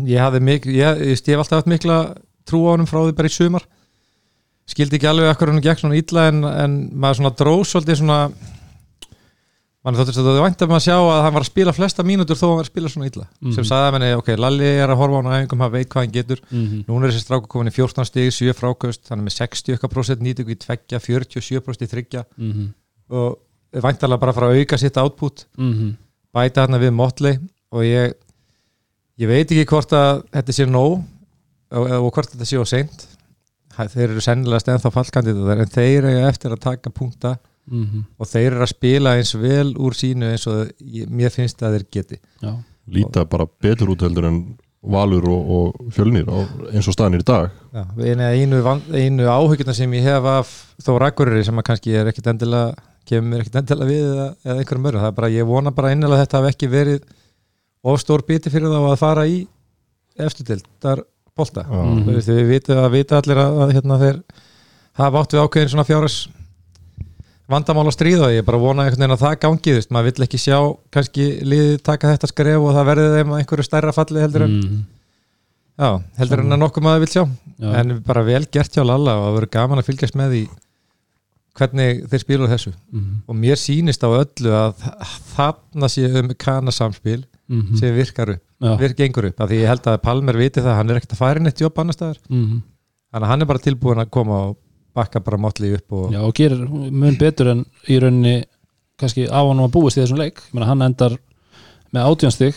ég hafði mikil, ég, ég, ég hef alltaf haft mikla trú á honum frá því bara í sumar skildi ekki alveg akkur hann gekk svona illa en, en maður svona dró svolítið svona mann þóttist að það vænt að maður sjá að hann var að spila flesta mínútur þó að hann var að spila svona illa Mhm. sem sagði að menni, ok, Lalli er að horfa á hann á æfingum hann veit hvað hann getur, mm -hmm. núna er þessi stráku komin í 14 stig, 7 frákust hann er með 60% nýtingu í tveggja 47% í þryggja mm -hmm. og væntalega bara fara að auka sitt output bæta hérna við Motley og ég ég veit ekki hvort að þetta sé nóg og, og hvort þetta sé á seint. Þeir eru sennilega stennþá fallkandidar en þeir eru eftir að taka punta og þeir eru að spila eins vel úr sínu eins og ég, mér finnst að þeir geti. Já, líta bara betur út heldur en valur og, og fjölnir á, eins og staðnir í dag. Já, einu, einu, áhugjöna sem ég hef af þó rakkurri sem að kannski er ekkit endilega kemur mér ekkit endilega við eða, eða einhverjum mörgum, það er bara, ég vona bara innilega að þetta hafi ekki verið of stór biti fyrir þá að fara í eftirdildar. Mhm. Þú veist, við vitum að vita allir að, að hérna, þeir hafa átt við ákveðin svona fjáras vandamál að stríða og ég bara vona einhvern veginn að það gangi veist, maður vill ekki sjá kannski liðið taka þetta skref og það verði þeim að einhverju stærra falli heldur en, mm. já, heldur en að nokkuð maður vill sjá já. en bara vel gert hjá Lalla og það verður gaman að fylgjast með því hvernig þeir spila úr þessu Mm. og mér sýnist á öllu að þarna sé um kanasamspil Mm. sem virkar upp, Já. virk gengur upp af því ég held að Palmer viti það, hann er ekkert að færa neitt jobb annar staðar, Mm. þannig að hann er bara tilbúin að koma og bakka bara motli upp og Já, og gerir mun betur en í rauninni kannski á hann að búist í þessum leik Ég meina, hann endar með átjánstig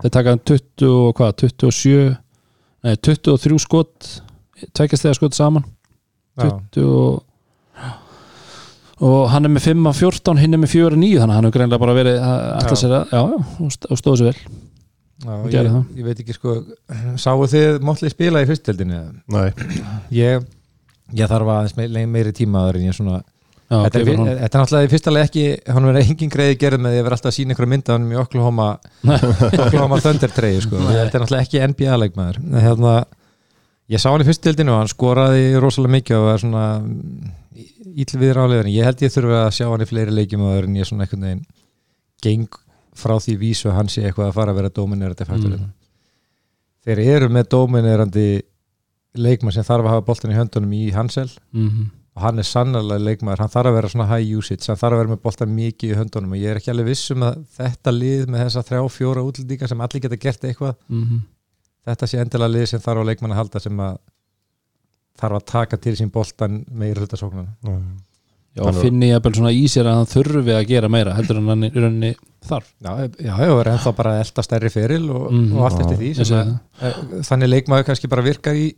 þeir taka 20 og hvað 27, nei 23 skot tvekjast þegar skot saman já, 20 og og hann er með 5 af 14 hinn er með 4 af 9 þannig að hann hefur greinlega bara verið að ætla Já. sér að, já, já, og st- og stóðu sér vel já, ég, gerði það. ég veit ekki sko sáu þið motli spila í fyrstildinni Nei, ég, ég þarf aðeins meiri, meiri tíma aður en ég svona já, þetta, er, þetta er náttúrulega í fyrsta leið ekki hann verður engin greiði gerð með því að vera alltaf að sína einhverja mynda hann í Oklahoma Oklahoma Thunder treyju sko. Nei. þetta er náttúrulega ekki NBA leikmaður hérna, ég sá hann í fyrstildinu og hann skoraði rosalega mikið og var svona íll viður álegur en ég held ég þurfi að sjá hann í fleiri leikjum áður en ég svona einhvern veginn geng frá því vísu að hann sé eitthvað að fara að vera dominerandi faktor Mm. þeir eru með dominerandi leikmann sem þarf að hafa boltan í höndunum í Hansel Mhm. og hann er sannarlega leikmaður, hann þarf að vera svona high usage, hann þarf að vera með boltan mikið í höndunum og ég er ekki alveg viss um að þetta lið með þessa þrjá, fjóra útlendinga sem allir geta gert eitthvað, Mhm. Þetta sé endilega lið sem þarf á leikmann að halda sem að þarf að taka til sín boltan með í hlutasóknuna Já, og finni ég að svona í sér að hann þurfi að gera meira heldur en hann í rauninni þarf. Já, já, já, er ennþá bara að elda stærri feril og, Mhm. og allt eftir því segi að, eh, þannig leikmaður kannski bara virkar í,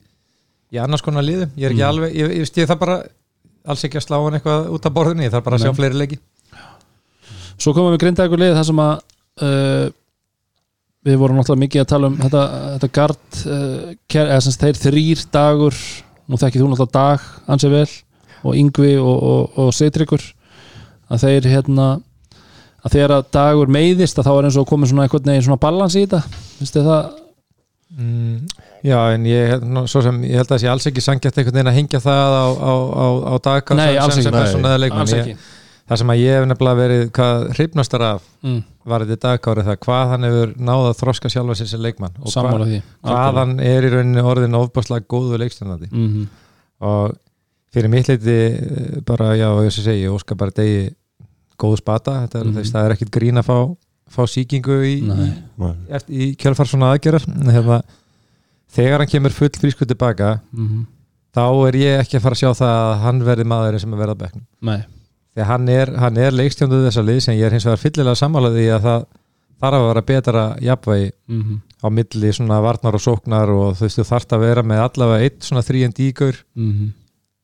í annars konar liðum. Ég er ekki Mhm. alveg, ég, ég, ég þarf bara alls ekki að slá hann eitthvað út af borðinu ég þarf bara að sjá Nei. fleiri leiki. Svo komum við grinda ykkur lið þar sem að uh, við vorum náttúrulega mikið að tala um þetta, þetta gard ker, eða sem þeir þrýr dagur nú þekkið þú náttúrulega dag ansið vel og Yngvi og, og, og Seitryggur að þeir hérna að þegar að dagur meiðist að þá er eins og komið svona einhvern veginn svona balans í þetta. Finnst þið það? mm, Já, en ég, svo sem, ég held að það sé alls ekki sangjast einhvern veginn að hengja það á, á, á, á ekki, sem nei, persónulega leikmann. Ég, það sem að ég hef nefnilega verið hvað hrifnastar af mm, var þetta dagkári það hvað hann hefur náð að þroska sjálfa sér sem leikmann og hvað, hvað hann er í rauninni orðin ofbáslega góðu leikstjórnandi mm -hmm. og fyrir mitt leiti eh, bara, já, ég sé segi, ég óska bara degi góðu spata, þetta er, mm. það er ekkit grín að fá, fá síkingu í, eftir, í kjölfar svona aðgerðar. Hérna, þegar hann kemur full frísku tilbaka Mm -hmm. þá er ég ekki að fara að sjá það að hann verði maðurinn sem er verið því hann er, er leikstjónduð þessa lið sem ég er hins vegar fyllilega sammálaði að það þarf að vera betra jafnvægi mm -hmm. á milli svona varnar og sóknar og þú veist þú þarft að vera með allavega eitt svona 3D-gur Mm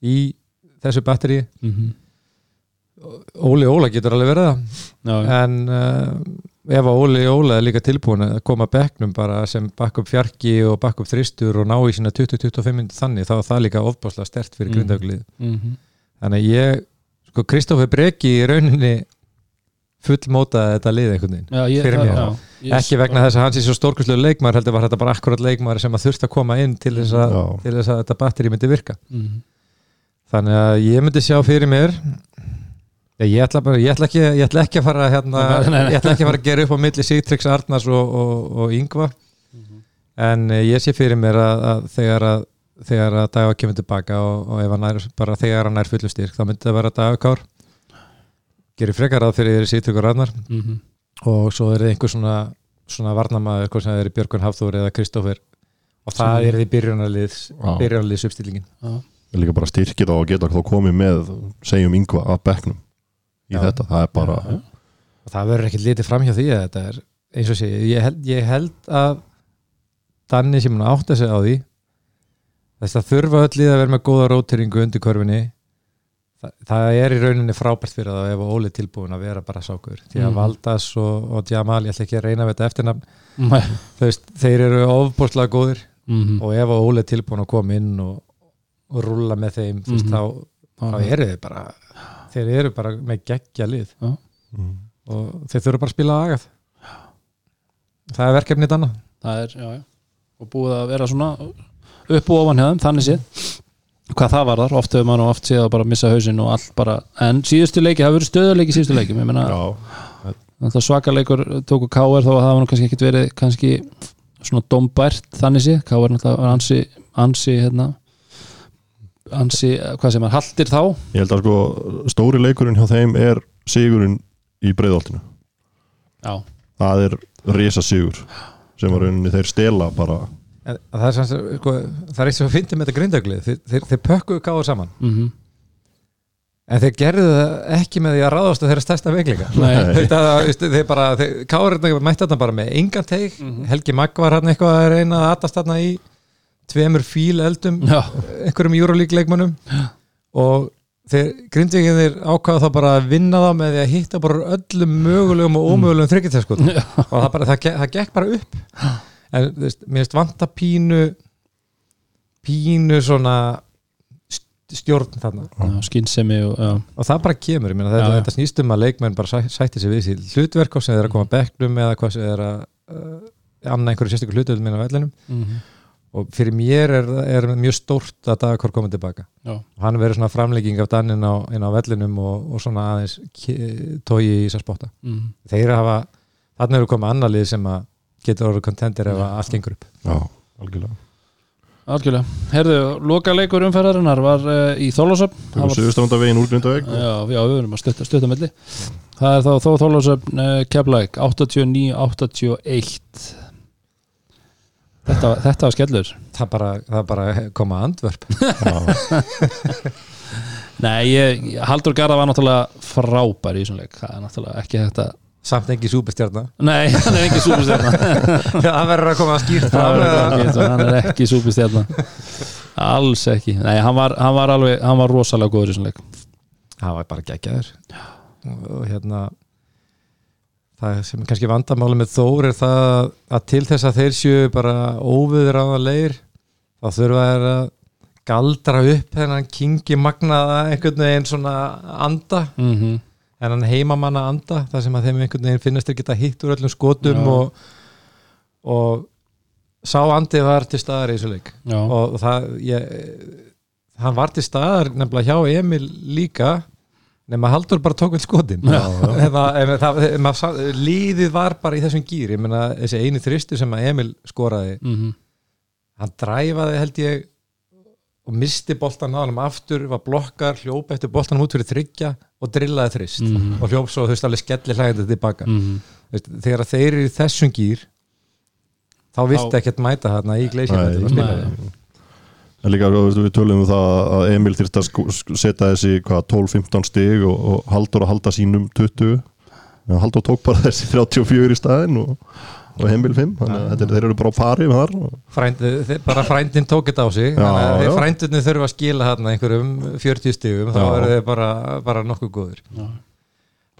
í þessu batteri -hmm. Óli Óla getur alveg verið það en uh, ef að Óli Óla er líka tilbúin að koma bekknum bara sem bakk upp fjarki og bakk upp þristur og ná í sína 20-25 minnir þannig þá er það líka ofbáslega stert fyrir Mhm. mm. grindauglið mm -hmm. þannig að ég, sko Kristoffer Breki í rauninni fullmótaði þetta lið einhvern veginn Já, ég, Fyrir mér. já, ekki vegna þess að hans er svo stórkustlega leikmaður heldur var þetta bara akkurat leikmaður sem að þurft að koma inn til þess að, Já. til þess að þetta batteri myndi virka Mhm. þannig að ég myndi sjá fyrir mér ég, ég, ætla, bara, ég, ætla, ekki, ég ætla ekki að fara hérna, Nei, nei, nei. ég ætla ekki að fara að gera upp á milli Sigtryggs Arnars og, og, og Yngva en eh, ég sé fyrir mér að, að þegar að þegar að daga kemur tilbaka og, og ef hann er bara þegar hann er fullu styrk þá myndi það vera dagakár gerir frekar að fyrir Sigtryggur Arnar Mhm. og svo er það einhver svona svona varnamaður, hvort sem það er Björgun Hafþór eða Kristófer og það Sem- er því byrjunarlið Já. byrjunarlið uppstillingin Já. líka bara styrkið á að geta þá komið með segjum yngva af bekknum í Já. þetta, það er bara Já, já. það verður ekkert litið fram hjá því að þetta er eins og sé, ég held, ég held að Danni sem hann átti sig á því þess að þurfa öll lið að vera með góða róteringu undir körfinni það, það er í rauninni frábært fyrir það ef Óli tilbúin að vera bara sákur því að Mhm. Valdas og, og Jamal, ég ætla ekki að reyna við þetta eftirnafn, veist, þeir eru ofbúrslega góðir Mhm. og ef að Óli tilbúin að koma inn og, og rúlla með þeim, veist, Mhm. þá, þá eru þeir bara þeir eru bara með geggja lið mm. og þeir þurfa bara að spila agað það er verkefnið er, já og búið að vera svona upp og ofan þeim, þannig séð hvað það var þar, oft hefur maður oft séð að bara missa hausinn og allt bara, en síðustu leiki það hefur verið stöðuleiki síðustu leiki ég meina, já, það svakaleikur tóku K.R. þó að það var nú kannski ekkit verið kannski svona dombært þannig séð, K.R. náttúrulega var ansi ansi, hérna ansi, hvað sem er, haldir þá ég held að sko stóri leikurinn hjá þeim er sigurinn í breiðoltinu já, það er risa sigur sem var rauninni þeir stela bara það er, sanns, sko, það er eitt sem að fyndi með þetta grindöglið þeir, þeir, þeir pökkuðu káður saman. Mhm. En þeir gerðu það ekki með því að ráðast að þeirra stærsta veikleika. Nei. þetta, veist, þeir bara, þeir, káður mætti þarna bara með engan teig Mhm. Helgi Magg var hann eitthvað að reyna að atast þarna í tveimur fíl eldum já, einhverjum Euroleague leikmönnum. Og þeir grindvíkinn þeir ákvaða þá bara að vinna það með því að hitta bara öllum mögulegum og ómögulegum þryggjarteskot Já. og það, bara, það, það gekk bara upp en veist, mér finnst vanta pínu pínu svona st- stjórn þarna. Já skynsemi og já, og það bara kemur, meina þetta, þetta snýst um að leikmenn bara sæ, sætti sig við sér hlutverk sem þeir að koma að bekknum eða hvað sem þeir að uh, annað einhverju sérstökur hlutöðum minna á vellinum. Mhm. Og fyrir mér er, er mjög stórt að Dagakor komið tilbaka. Já, og hann verður svona framlegging af Dannin á, inn á vellinum og, og svona aðeins tói í þess að spotta. Mhm. Þeir hafa, Þannig eru komið annar lið sem að getur orðið kontendir ef allt gengur upp. Já, algjörlega. Algjörlega, herðu, loka leikur umferðarinnar var uh, í Þólasöfn Tökum Suðustrandavegin úr Grindaveg Já, já, við verðum að stutta, stutta melli Það er þá þó Þólasöfn uh, Keflæk 89-81 Þetta, þetta var skellur. Það bara, það bara koma andvörp. Nei, ég, Haldur Garða var náttúrulega frábær í þessum leik. Það er náttúrulega ekki þetta Samt ekki súpistjarna Nei, hann er ekki súpustjarna Það verður að koma að skýrt Það Hann er ekki súpustjarna Alls ekki. Nei, hann var, hann var alveg, hann var rosalega góður í þessum leik. Það var bara geggjaður. Og hérna það sem er kannski vandamáli með Þór er það að til þess að þeir séu bara óviður á að leir þá þurfa þeir að galdra upp þennan kingi magnaða einhvern veginn svona anda. Mm -hmm. þennan heimamanna anda þar sem að þeim einhvern veginn finnast þeir geta hitt úr öllum skotum og, og sá andi var til staðar í þessu leik. Já, og það ég, hann var til staðar nefnilega hjá Emil líka nema Haldur bara tók vel skotin. Líðið var bara í þessum gýr ég meina þessi eini þristu sem að Emil skoraði mm hann dræfaði held ég og misti boltan á hann aftur var blokkar, hljóp eftir boltanum út fyrir þryggja og drillaði þrist Mhm. og hljóp svo þú veist alveg skelli hlægandi tilbaka -hmm. Veist, þegar þeir eru í þessum gýr þá viltu Þá- ekkert mæta þarna í gleysjaföldum að spila Nei. þeim En líka við tölum um það að Emil þyrst að sko- sk- setja þessi hvað, 12-15 stig og, og Haldur að halda sínum 20 en Haldur tók bara þessi 34 í staðin og, og Emil 5 þannig að þetta er- þeir eru bara á pari með þar þeir- bara frændin tók þetta á sig. Já, þannig að þeir já. frændinni þurfa að skila þarna einhverjum 40 stigum þá Já. eru þeir bara, bara nokkuð góður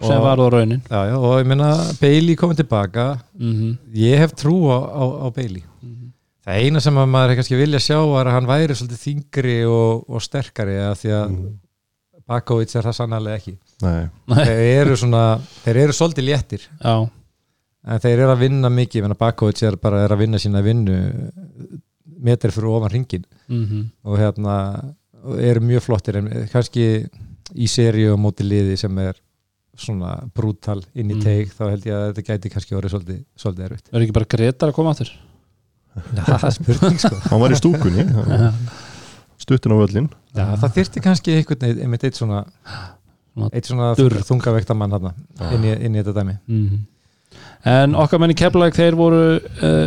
Sem Og- var það raunin. Já, já, og ég meina Bailey komið tilbaka. Mm ég hef trú á, á, á Bailey. Það eina sem að maður er kannski vilja sjá er að hann væri svolítið þingri og, og sterkari að því að Mm. Bakovic er það sannarlega ekki. Nei, þeir eru svona, þeir eru svolítið léttir. Já, en þeir eru að vinna mikið, ég meina Bakovic er bara er að vinna sína vinnu metri fyrir ofan ringin mm og hérna eru mjög flottir en kannski í seríu og móti liði sem er svona brútal inn í Mm. teig þá held ég að þetta gæti kannski orðið svolítið, svolítið erfitt. Verður ekki bara Gretar að koma áttur Já, það er spurning sko. Hann var í stúkunni stuttin á völlin Já, það þyrfti kannski einhvern veginn einmitt eitt svona Svona eitt svona durr. þungavekta mann hérna inn, í- inn í þetta dæmi. Mm En okkar menn í Keflæk þeir voru uh,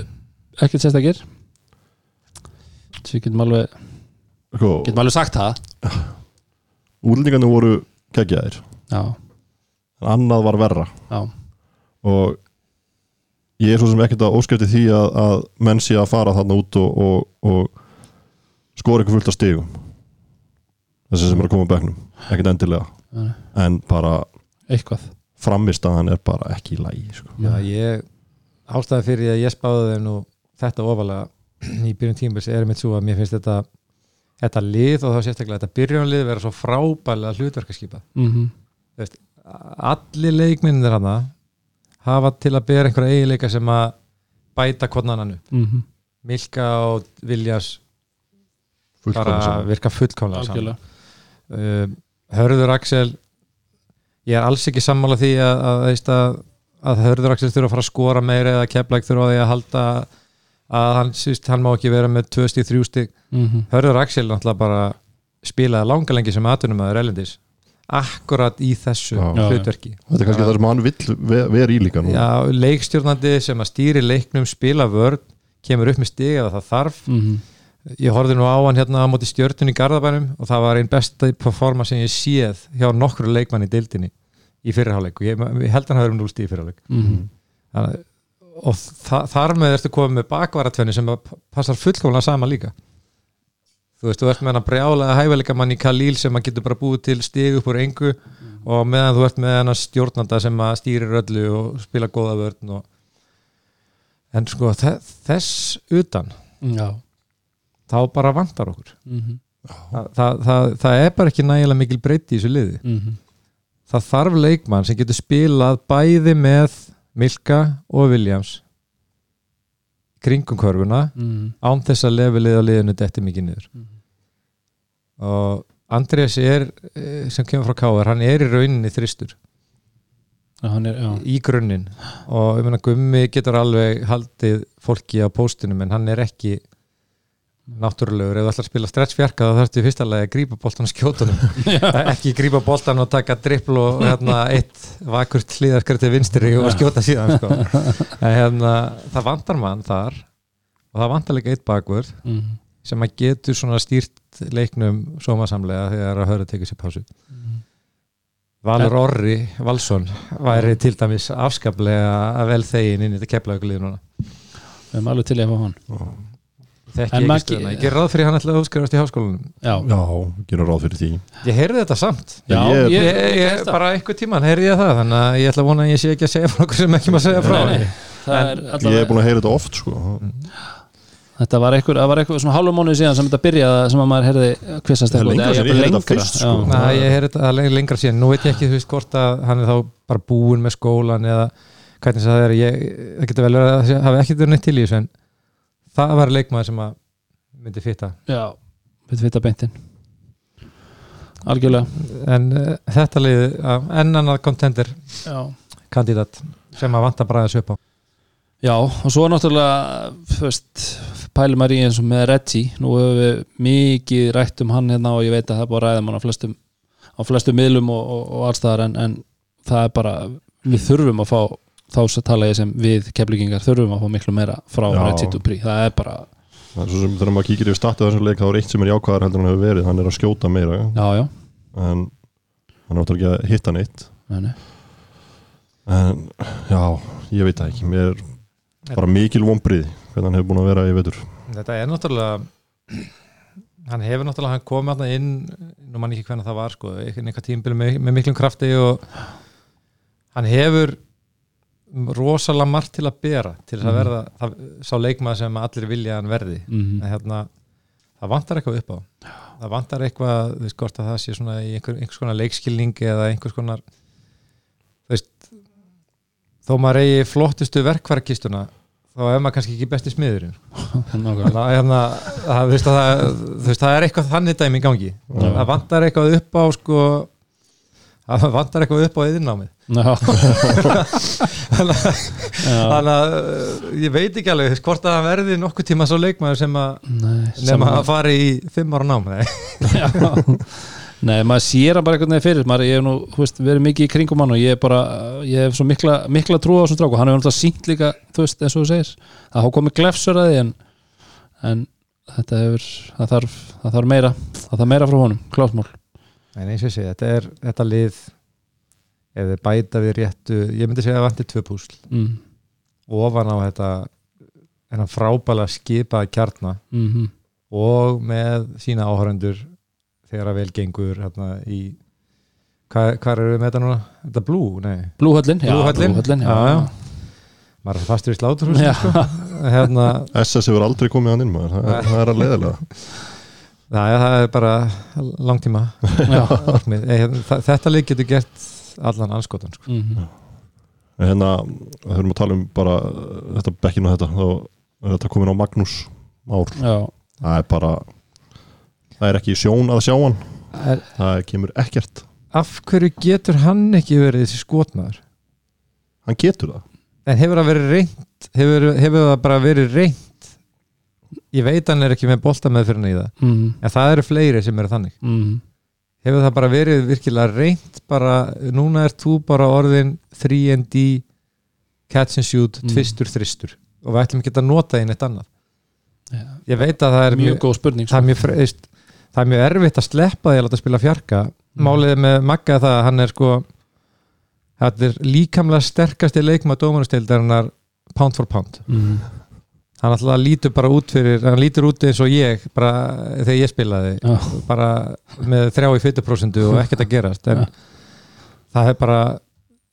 ekkert sérstakir. Svo getum alveg sko, getum alveg sagt það. Úrlendingarnir voru keggjaðir annað var verra. Já, og ég er svo sem ekkert að óskæfti því að, að menn sé að fara þarna út og, og, og skora eitthvað fullt af stigum. Þessi sem er að koma á bekknum. Ekkert endilega. En bara eitthvað framistaðan er bara ekki í lægi sko. Já, ég ástæði fyrir að ég spáði þeim nú þetta ofalega í byrjun tímbils er mitt svo að mér finnst þetta þetta lið og þá sérstaklega þetta byrjunlið vera svo frábælega hlutverkaskipa. Mm allir leikminnir hana hafa til að bera einhverja eiginleika sem að bæta annan upp. -hmm. Milka og Viljas Fullkomlega bara virka fullkomlega saman Algjörlega. Uh, Hörður Axel ég er alls ekki sammála því að, að, að, að Hörður Axel þurfa að fara að skora meira eða keplæk þurfa á því að halda að hann, síst, hann má ekki vera með 2 stíð, 3 stíð mm Hörður Axel náttúrulega bara spilaði langa lengi sem aðtunum aður elendis akkurat í þessu Já. hlutverki. Þetta er kannski það sem hann vill ve- vera í líka nú Já, leikstjórnandi sem að stýri leiknum spila vörn, kemur upp með stig eða það þarf. -hmm. Ég horfði nú á hann hérna á móti stjörtun í Garðabænum og það var einn besta performance sem ég séð hjá nokkru leikmann í deildinni í fyrirháleik og ég, ég held að hann hafi um núlst í fyrirháleik Mm Þannig- og þa þar með ertu komið með bakvaratvenni sem að passar fullkomlega sama líka. Þú veist, þú ert með hann að brjálega hæfileika mann í Kalíl sem að getur bara búið til stig upp úr engu og meðan þú ert með hann stjórnanda sem að stýrir öllu og spila góða vörn og... en sko þe- þess utan Já þá bara vantar okkur. Mm -hmm. Þa, það, það, það er bara ekki nægilega mikil breytti í þessu liði. Það þarf leikmann sem getur spilað bæði með Milka og Williams kringum körfuna án þess að levelið á liðinu detti mikið niður. Og Andrés er eh, sem kemur frá Káar, hann er í rauninni þristur. Er, í grunninn. Og ég meina Gummi getur alveg haldið fólki á póstinum en hann er ekki náttúrulegur ef þú ætlar að spila stretchfjarka þá þarfstu í fyrsta lagi að grípa boltan og skjótunum. Ekki grípa boltan og taka drippl og hérna, eitt vakurt hlýðarskar til vinstri og skjóta síðan sko. en hérna, það vantar mann þar og það vantar líka eitt bakvörð mm, sem að getur svona stýrt leiknum sómasamlega þegar að höra tekið sér pásu. Valur Orri Valsson væri til dæmis afskaplega vel þegin inn í þetta keflauglið núna. Við erum alveg til að fá hann Þekki En ekki stöðuna, ég ger ráð fyrir hann ætlaði að útskrifast í háskólanum. Já, Já, gerum ráð fyrir því. Ég heyrði þetta samt. Já Ég- Ég, ég, ég, bara einhver tíman heyrði ég það þannig að ég ætla að vona að ég sé ekki að segja frá okkur sem ekki maður segja frá. Nei, nei, er Ég er allavega búin að heyra þetta oft sko. Þetta var eitthvað, það var eitthvað svona hálfum mánuði síðan sem þetta byrjaði sem að maður heyrði er ég þetta lengra, fyrst, sko. já. Næ, ég heyrði þetta lengra, síðan. Nú veit ég ekki þú veist hvort að hann er þá bara búinn með skólan eða hvernig það er. Ég, það getur vel verið að það hafi ekki verið neitt til í þessu en það var leikmaður sem að myndi fitta. Já, við vita beintin Algjörlega. En uh, þetta liði uh, enn annað kontender kandidat sem að vanta bara að söpa Já, og svo náttúrulega fyrst, pælum maður í eins og með Reggie. Nú hefur við mikið rætt um hann hérna og ég veit að það er bara ræðum hann á flestum á flestum miðlum og, og, og allstaðar en, en það er bara við þurfum að fá þá tala ég sem við keflingingar þurfum að fá miklu meira frá. Reggie Dupri það er bara, Það er svo sem þegar maður kíkir yfir statið þessum leik þá er eitt sem er jákvæðar heldur en hann hefur verið. Hann er að skjóta meira. Já, já. En hann er náttúrulega ekki að hitta neitt. Nei, nei. en já, ég veit það ekki. Mér er bara mikil vombrið hvernig hann hefur búin að vera í vetur. Þetta er náttúrulega hann hefur náttúrulega hann komið þarna inn nú mann ekki hvernig það var sko einhvern tímbil með, með miklum krafti og hann hefur rosalega margt til að bera til þess að Mhm. verða það, sá leikmaður sem allir vilja hann verði. Mm en hérna, það vantar eitthvað upp á. Það vantar eitthvað, þú veist, hvort að það sé svona í einhver, einhvers konar leikskilning eða einhvers konar þú veist þó maður eigi flottustu verkvarakistuna þá er maður kannski ekki besti smiðurinn. Hérna, þú veist, það er eitthvað þannig dæmi í gangi. Það vantar eitthvað upp á sko, það vantar eitthvað upp á yðinnámið Já. þannig að- að uh, ég veit ekki alveg hvort að það verði nokkuð tíma svo leikmaður sem að nema að fara í fimm ára nám nei. Maður sér hann bara einhvern veginn fyrir. Maður, ég hef nú, þú veist, verið mikið í kringum hann og ég er bara, ég hef svo mikla, mikla trú á þessum stráku, hann hefur náttúrulega sínt líka þú veist, eins og þú segir, það hafa komið glefsur að því en, en þetta hefur, það þarf, það þarf meira það þarf meira frá honum, klásmál en eins og ég segi, þetta er þetta lið ef þið bæta við réttu ég myndi segja að vanti tvö púsl mm. ofan á þetta en frábælega skipaða kjarna Mm -hmm. og með sína áhörundur þegar að vel gengur hérna í hvað, hvað eru við með þetta núna? Þetta er Blue? Nei, Blúhöllin, já, Blúhöllin. Blúhöllin Já, já. maður er fastur í sláturhús Já. sko. hérna, SS hefur aldrei komið inn maður það, það er að leiðilega það, það er bara langtíma. Eh, hérna, þetta leik getur gert allan anskotan sko. Mm en hérna, þurfum að tala um bara þetta bekkinu og þetta. Þá er þetta komin á Magnús Már. Já. það er bara það er ekki sjón að sjá hann. Er, það kemur ekkert. Af hverju getur hann ekki verið þessi skotmaður? Hann getur það. En hefur það verið reynt? Hefur, hefur það bara verið reynt ég veit hann er ekki með bolta með fyrir það Mm en það eru fleiri sem eru þannig -hmm. hefur það bara verið virkilega reynt bara, núna er þú bara orðin 3D catch and shoot, Mm. tvistur, þristur og við ætlum ekki að nota einn eitt annað Já. ég veit að það er mjög mjög, góð spurning sko. það er mjög, freist, það er mjög erfitt að sleppa því að láta spila fjarka Mm. málið með Magga það að hann er sko þetta er líkamlega sterkasti leikma dómanustildarinnar pound for pound mm. Hann alltaf lítur bara út fyrir hann lítur út eins og ég bara þegar ég spilaði Já. bara með þrjá í 40% og ekkert að gerast en það er bara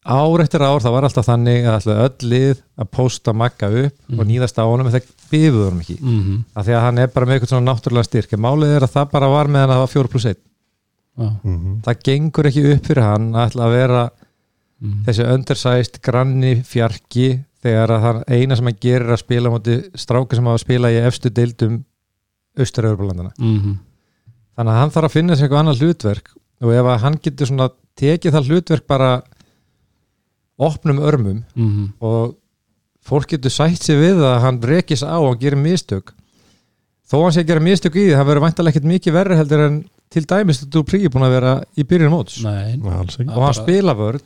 ár eftir ár það var alltaf þannig að alltaf öll lið að pósta Magga upp Mhm. og nýðast á honum en það bifuð honum ekki Mm af því að hann er bara með eitthvað svona náttúrulega styrk en málið er að það bara var með hann að það var 4 pluss 1 Já. mm það gengur ekki upp fyrir hann að ætla að vera Mm. þessi undersized granni fjarki þegar að það eina sem hann gerir er að spila á móti stráka sem hafa að spila í efstu deildum austur-Európa-landana Mm þannig að hann þarf að finna sér eitthvað annað hlutverk og ef að hann getur svona tekið það hlutverk bara opnum örmum mm og fólk getur sætt sig við að hann rekis á og gerir mistök. Þó hann sé að gera mistök í því það verður væntalega ekkert mikið verri heldur en til dæmis þetta þú príi búin að vera í byrjun móts. Nei, Nei, alls ekki. Og hann spila vörð.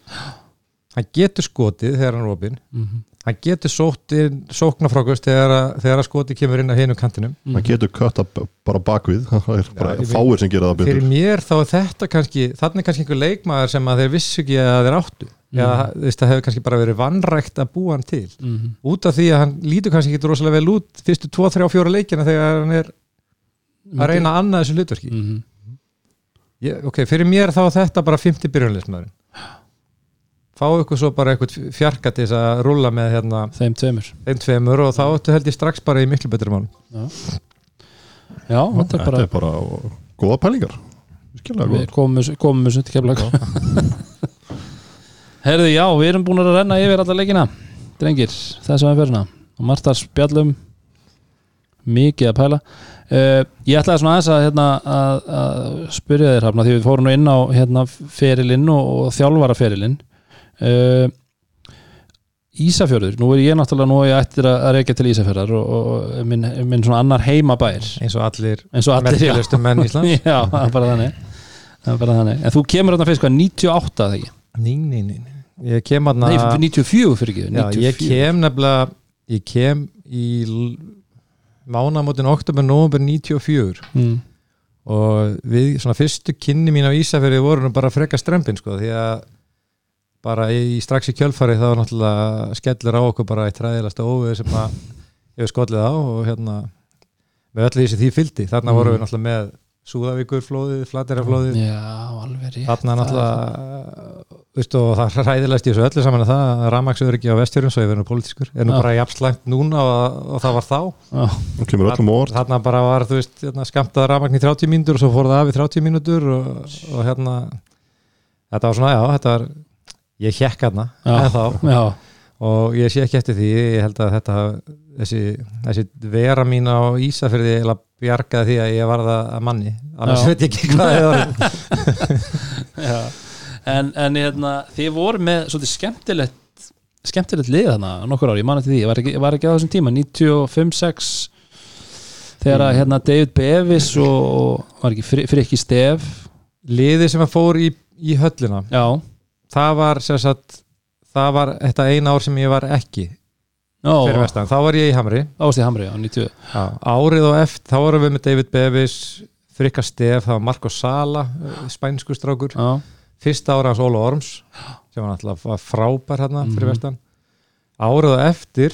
Hann getur skotið þegar hann er opinn. Mm hann getur sótt inn sóknarfrákust þegar, að- þegar að skotið kemur inn á hinu kantinum. Maður getur kött bara bakvið. Það er bara Já, ég fáir sem gera það fyrir betur mér þá er þetta kannski þannig er kannski einhver leikmaður sem að þeir vissu ekki að þeir áttu. Mm. eða þú veist, það hefur kannski bara verið vannrækt að búa hann til. -hmm. út af því að hann lítur kannski ekki rosalega vel út fyrstu 2, 3 og 4 leikina þegar hann er að reyna að annað þessu hlutverki. Mm ég, ok, fyrir mér þá er þetta bara 50 byrjunleismaður fá ykkur svo bara eitthvað fjarka til þess að rúlla með hérna Þeim tveimur. þeim tveimur og þá ættu held ég strax bara í miklu betur mál Já, þetta er þetta bara er bara góða pælingar. Skilja Við góð komum þessu til keflag Herðu, já, við erum búin að renna yfir alla leikina Drengir, þess að fyrirna og Marta spjallum. Mikið að pæla. Uh, Ég ætlaði svona aðeins að, hérna, að, að spyrja þér hafna því við fórum nú inn á hérna, ferilinn og, og þjálfara ferilinn uh, Ísafjörður, nú er ég náttúrulega nú er ég ættir að reykja til Ísafjörðar og, og minn, minn svona annar heimabær. Eins og allir allir merkilegustu menn Íslands. Já, það er bara þannig. Það er bara þannig. En þú kemur þarna fyrst hvað, 98 þegar? Ný, ný, ný. Ég kem aðna Nei, 94 fyrir ekki? Já, ég kem nefnilega ég kem í mánamótin oktober, november 94 mm. og við, svona fyrstu kynni mín á Ísafjörði voru nú bara frekka strempin sko, því að bara í, strax í kjölfari þá var náttúrulega skellur á okkur bara eitt ræðilegasta óvið sem að ég hef skollið á og hérna með öllu því sem því fylgdi, þarna Mm. vorum við náttúrulega með Súðavíkur flóðið, Flateraflóðið Já, alveg rétt þarna náttúrulega veistu, og það ræðilegst í þessu öllu saman er það að rafmaksur ekki á vestjörjum svo ég verður politískur, er nú Já. bara jafnslægt núna og, og það var þá. Óvart. Þarna bara var þú veist hérna, skamtað rafmagn í 30 mínútur og svo fór það af í 30 mínútur og, og hérna þetta var svona, já, þetta var ég hjekk já, og ég sé ekki eftir því, ég held að þetta þessi, þessi vera mín á Ísafyrði eða bjargaði því að ég var það að manni, annars Já. veit ég ekki hvað það já. En, en hérna, þið voru með svolítið skemmtilegt skemmtilegt lið þarna nokkur ári, ég man eftir því, ég var ekki, var ekki á þessum tíma 95-6 þegar að hérna David Bevis og, og var ekki Fri- Frikki Stef. Liðið sem að fór í, í höllina. Já, það var sem sagt það var þetta eina ár sem ég var ekki Ó, fyrir vestan, þá var ég í Hamri. Ást í Hamri á 90 Já, árið og eftir, þá vorum við með David Bevis Frikka Stef, það var Marco Sala eh, spænsku strákur, Já, fyrsta ára hans Óla Orms sem var náttúrulega frábær hérna fyrir Mhm. vestan. Árið og eftir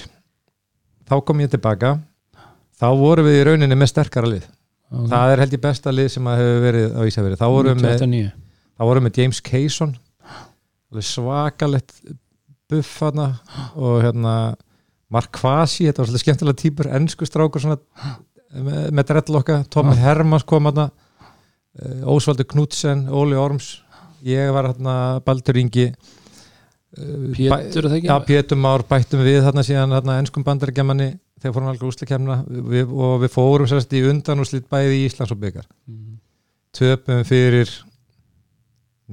þá kom ég tilbaka. Þá vorum við í rauninni með sterkara lið. Ok. það er held ég besta lið sem að hefur verið á Ísafjörði, þá vorum við með 99 þá vorum við James alveg svakalett buff hana og hérna Mark Kvasi, þetta var svolítið skemmtilega típur ennsku strákur svona með, dreadlokka, Tommy Hermans kom hana Ósvaldur Knudsen Óli Orms, ég var hérna Baldur Ingi. Uh, Pétur ekki? Já, Pétur Már bættum við þarna síðan þarna ennskum bandarækjamanni þegar fórum alveg úsleikemna og við fórum sérst í undan og slitt bæði í Íslands og byggar Mhm. töpum fyrir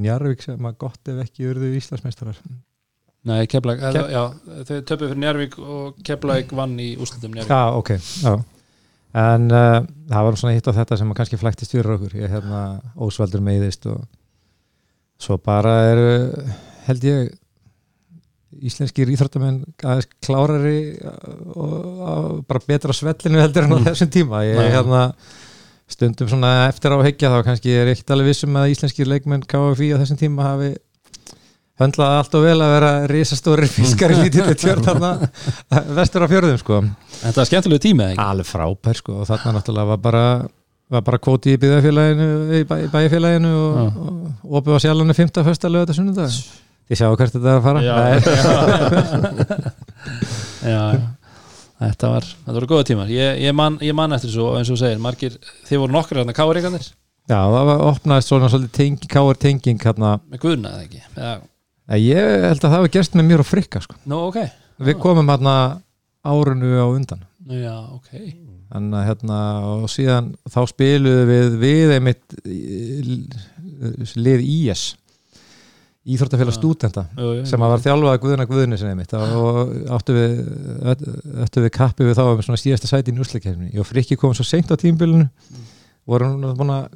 Njarvík sem að gott ef ekki urðu Íslandsmeistarar. Nei, Keflag, Kef- já, þau töpuð fyrir Njárvík og Keflag vann í úrslutum Njárvík Já, ok já. En uh, það var svona hitt á þetta sem að kannski flæktist fyrir okkur. Ég hérna ósvaldur meiðist og svo bara er held ég íslenskir íþróttamenn aðeins klárari og, og bara betra svellinu heldur en á þessum tíma. Ég Nei. hérna stundum svona eftir á hyggja þá kannski er ekkert alveg vissum að íslenskir leikmenn KFI á þessum tíma hafi höndlað allt og vel að vera risastóri fiskar í lítilli tjörn þarna vestur á fjörðum sko Þetta var skemmtilegu tími, eða ekki? alveg frábær sko og þarna náttúrulega var bara var bara kvóti í byggðafélaginu í bæ, bæfélaginu og, Já. og opið á sjálfanu 5. fyrsta lögða sunnudag ég sjá hvert þetta er að fara Já, Nei. já, já. Þetta var, þetta voru góða tímar. Ég, ég, man, ég man eftir þessu og eins og þú segir margir, þið voru nokkur hérna káringarnir já það var opnaðist svona svolítið tengi, káar tenging hérna með guðna eða ekki? Já. Ég held að það hefur gerst með mér og frikka sko. Nú, ok. Við komum hérna árunu á undan. Já, ok. Þannig að hérna og síðan þá spiluðu við við einmitt lið IS íþróttafélag jú, sem að var þjálfað Guðuna Guðuni sinni mitt og áttu við, áttu við kappi við þá um svona síðasta sæti í núsleikefni og Frikki kom svo seint á tímbilinu vorum búin að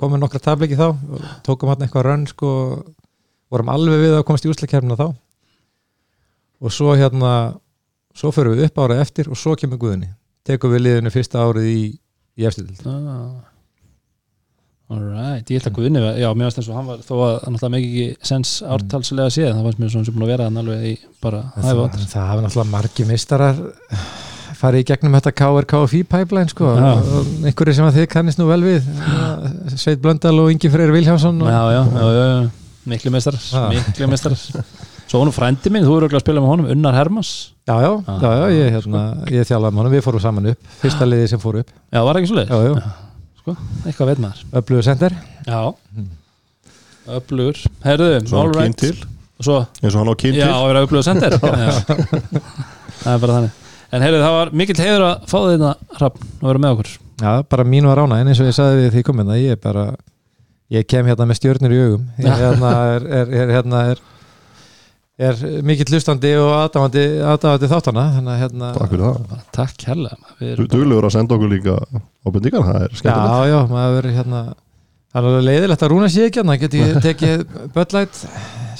koma nokkra tableiki þá og tókum hann eitthvað rönn sko, vorum alveg við að komast í úsleikefnina þá. Og svo hérna svo förum við upp árið eftir og svo kemur Guðuni tekum við liðinu fyrsta árið í, í eftirdild ah. Alright, ég held að Guðni Já, mér varst eins og hann var þó að hann alltaf mikið ekki sens ártalslega séð það fannst mér svona sem búin að vera hann alveg í bara hæfa það, það hafa náttúrulega margi mistarar farið í gegnum þetta KRKFI pipeline sko Já. og einhverju sem að þið kannist nú vel við Sveit Blöndal og Ingi Freyr Vilhjánsson og, já, já, já, já, miklu meistarar Ha. miklu meistarar. Svo honum frændi minn, þú eru örugglega að spila með honum Unnar Hermans, já, já, Ah. já, já, ég, hérna, ég þjálfaði með honum, við fórum saman upp fyrsta liði sem fór upp, já, var ekki svo leið já, já, eitthvað veit maður. Öflugur sender Já, öflugur. Herðu, Svo hann all kyn right til. Og Svo, eins og hann á kyn já, til. að vera öflugur sendir Já. Það er bara þannig. En heyrðu, það var mikill heiður að fá þetta Hrafn og vera með okkur. Já, bara mín var rána, en eins og ég sagði við því komið það, ég er bara ég kem hérna með stjörnir í augum. Ég hérna er, er, er, hérna er er mikill hlustandi og aðdáðandi aðdáðandi þáttana þannig að hérna Takk fyrir það. Takk kærlega Við erum Du- Duglegur að senda okkur líka ábendingar, það er skemmtilegt. Já, já, maður verður hérna Það er alveg leiðilegt að rúna sér ekki hérna Geti ég tekið böllætt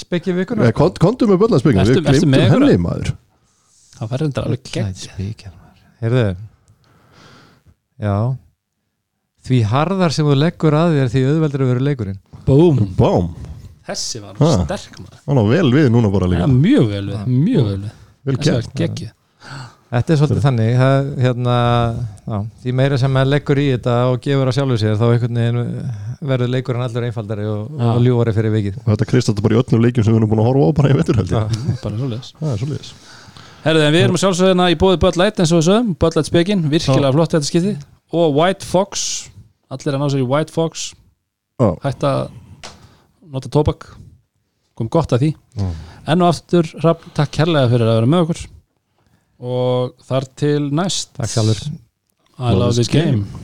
spekki vikuna Eh, kon- Komdu með böllanspengin, Ertu- við einhverja? henni maður. Það verður þetta alveg gegn spekki Heyrðu. Já. Því harðar sem þú leggur að þér því auðveldur að vera leikurinn. Búm. Bám, Þessi var Ha. sterk maður. Hann á vel við núna bara ja, líka Mjög vel við, mjög vel við. Vel Þessi var gert geggið Þetta er svolítið þannig það, hérna, já, Því meira sem maður leggur í þetta og gefur á sjálfu sér þá einhvern veginn verður leikurinn allur einfaldari og, og ljúari fyrir vikið. Og þetta krist þetta bara í öllum leikjum sem við erum búin að horfa á bara í vetur held Já. ég Bara er svolítið Herðu, en við erum að sjálfsögðina í bóði Bud Light eins og við sögum, Bud Light spekin, virkilega flott þetta skipti og White Fox allir að ná sér í White Fox. Já. hætt að nota tóbak. Kom gott að því. Já. enn og aftur, Rapp, takk kærlega fyrir að vera með okkur. Og þar til næst. Takk sjálfur. I love this game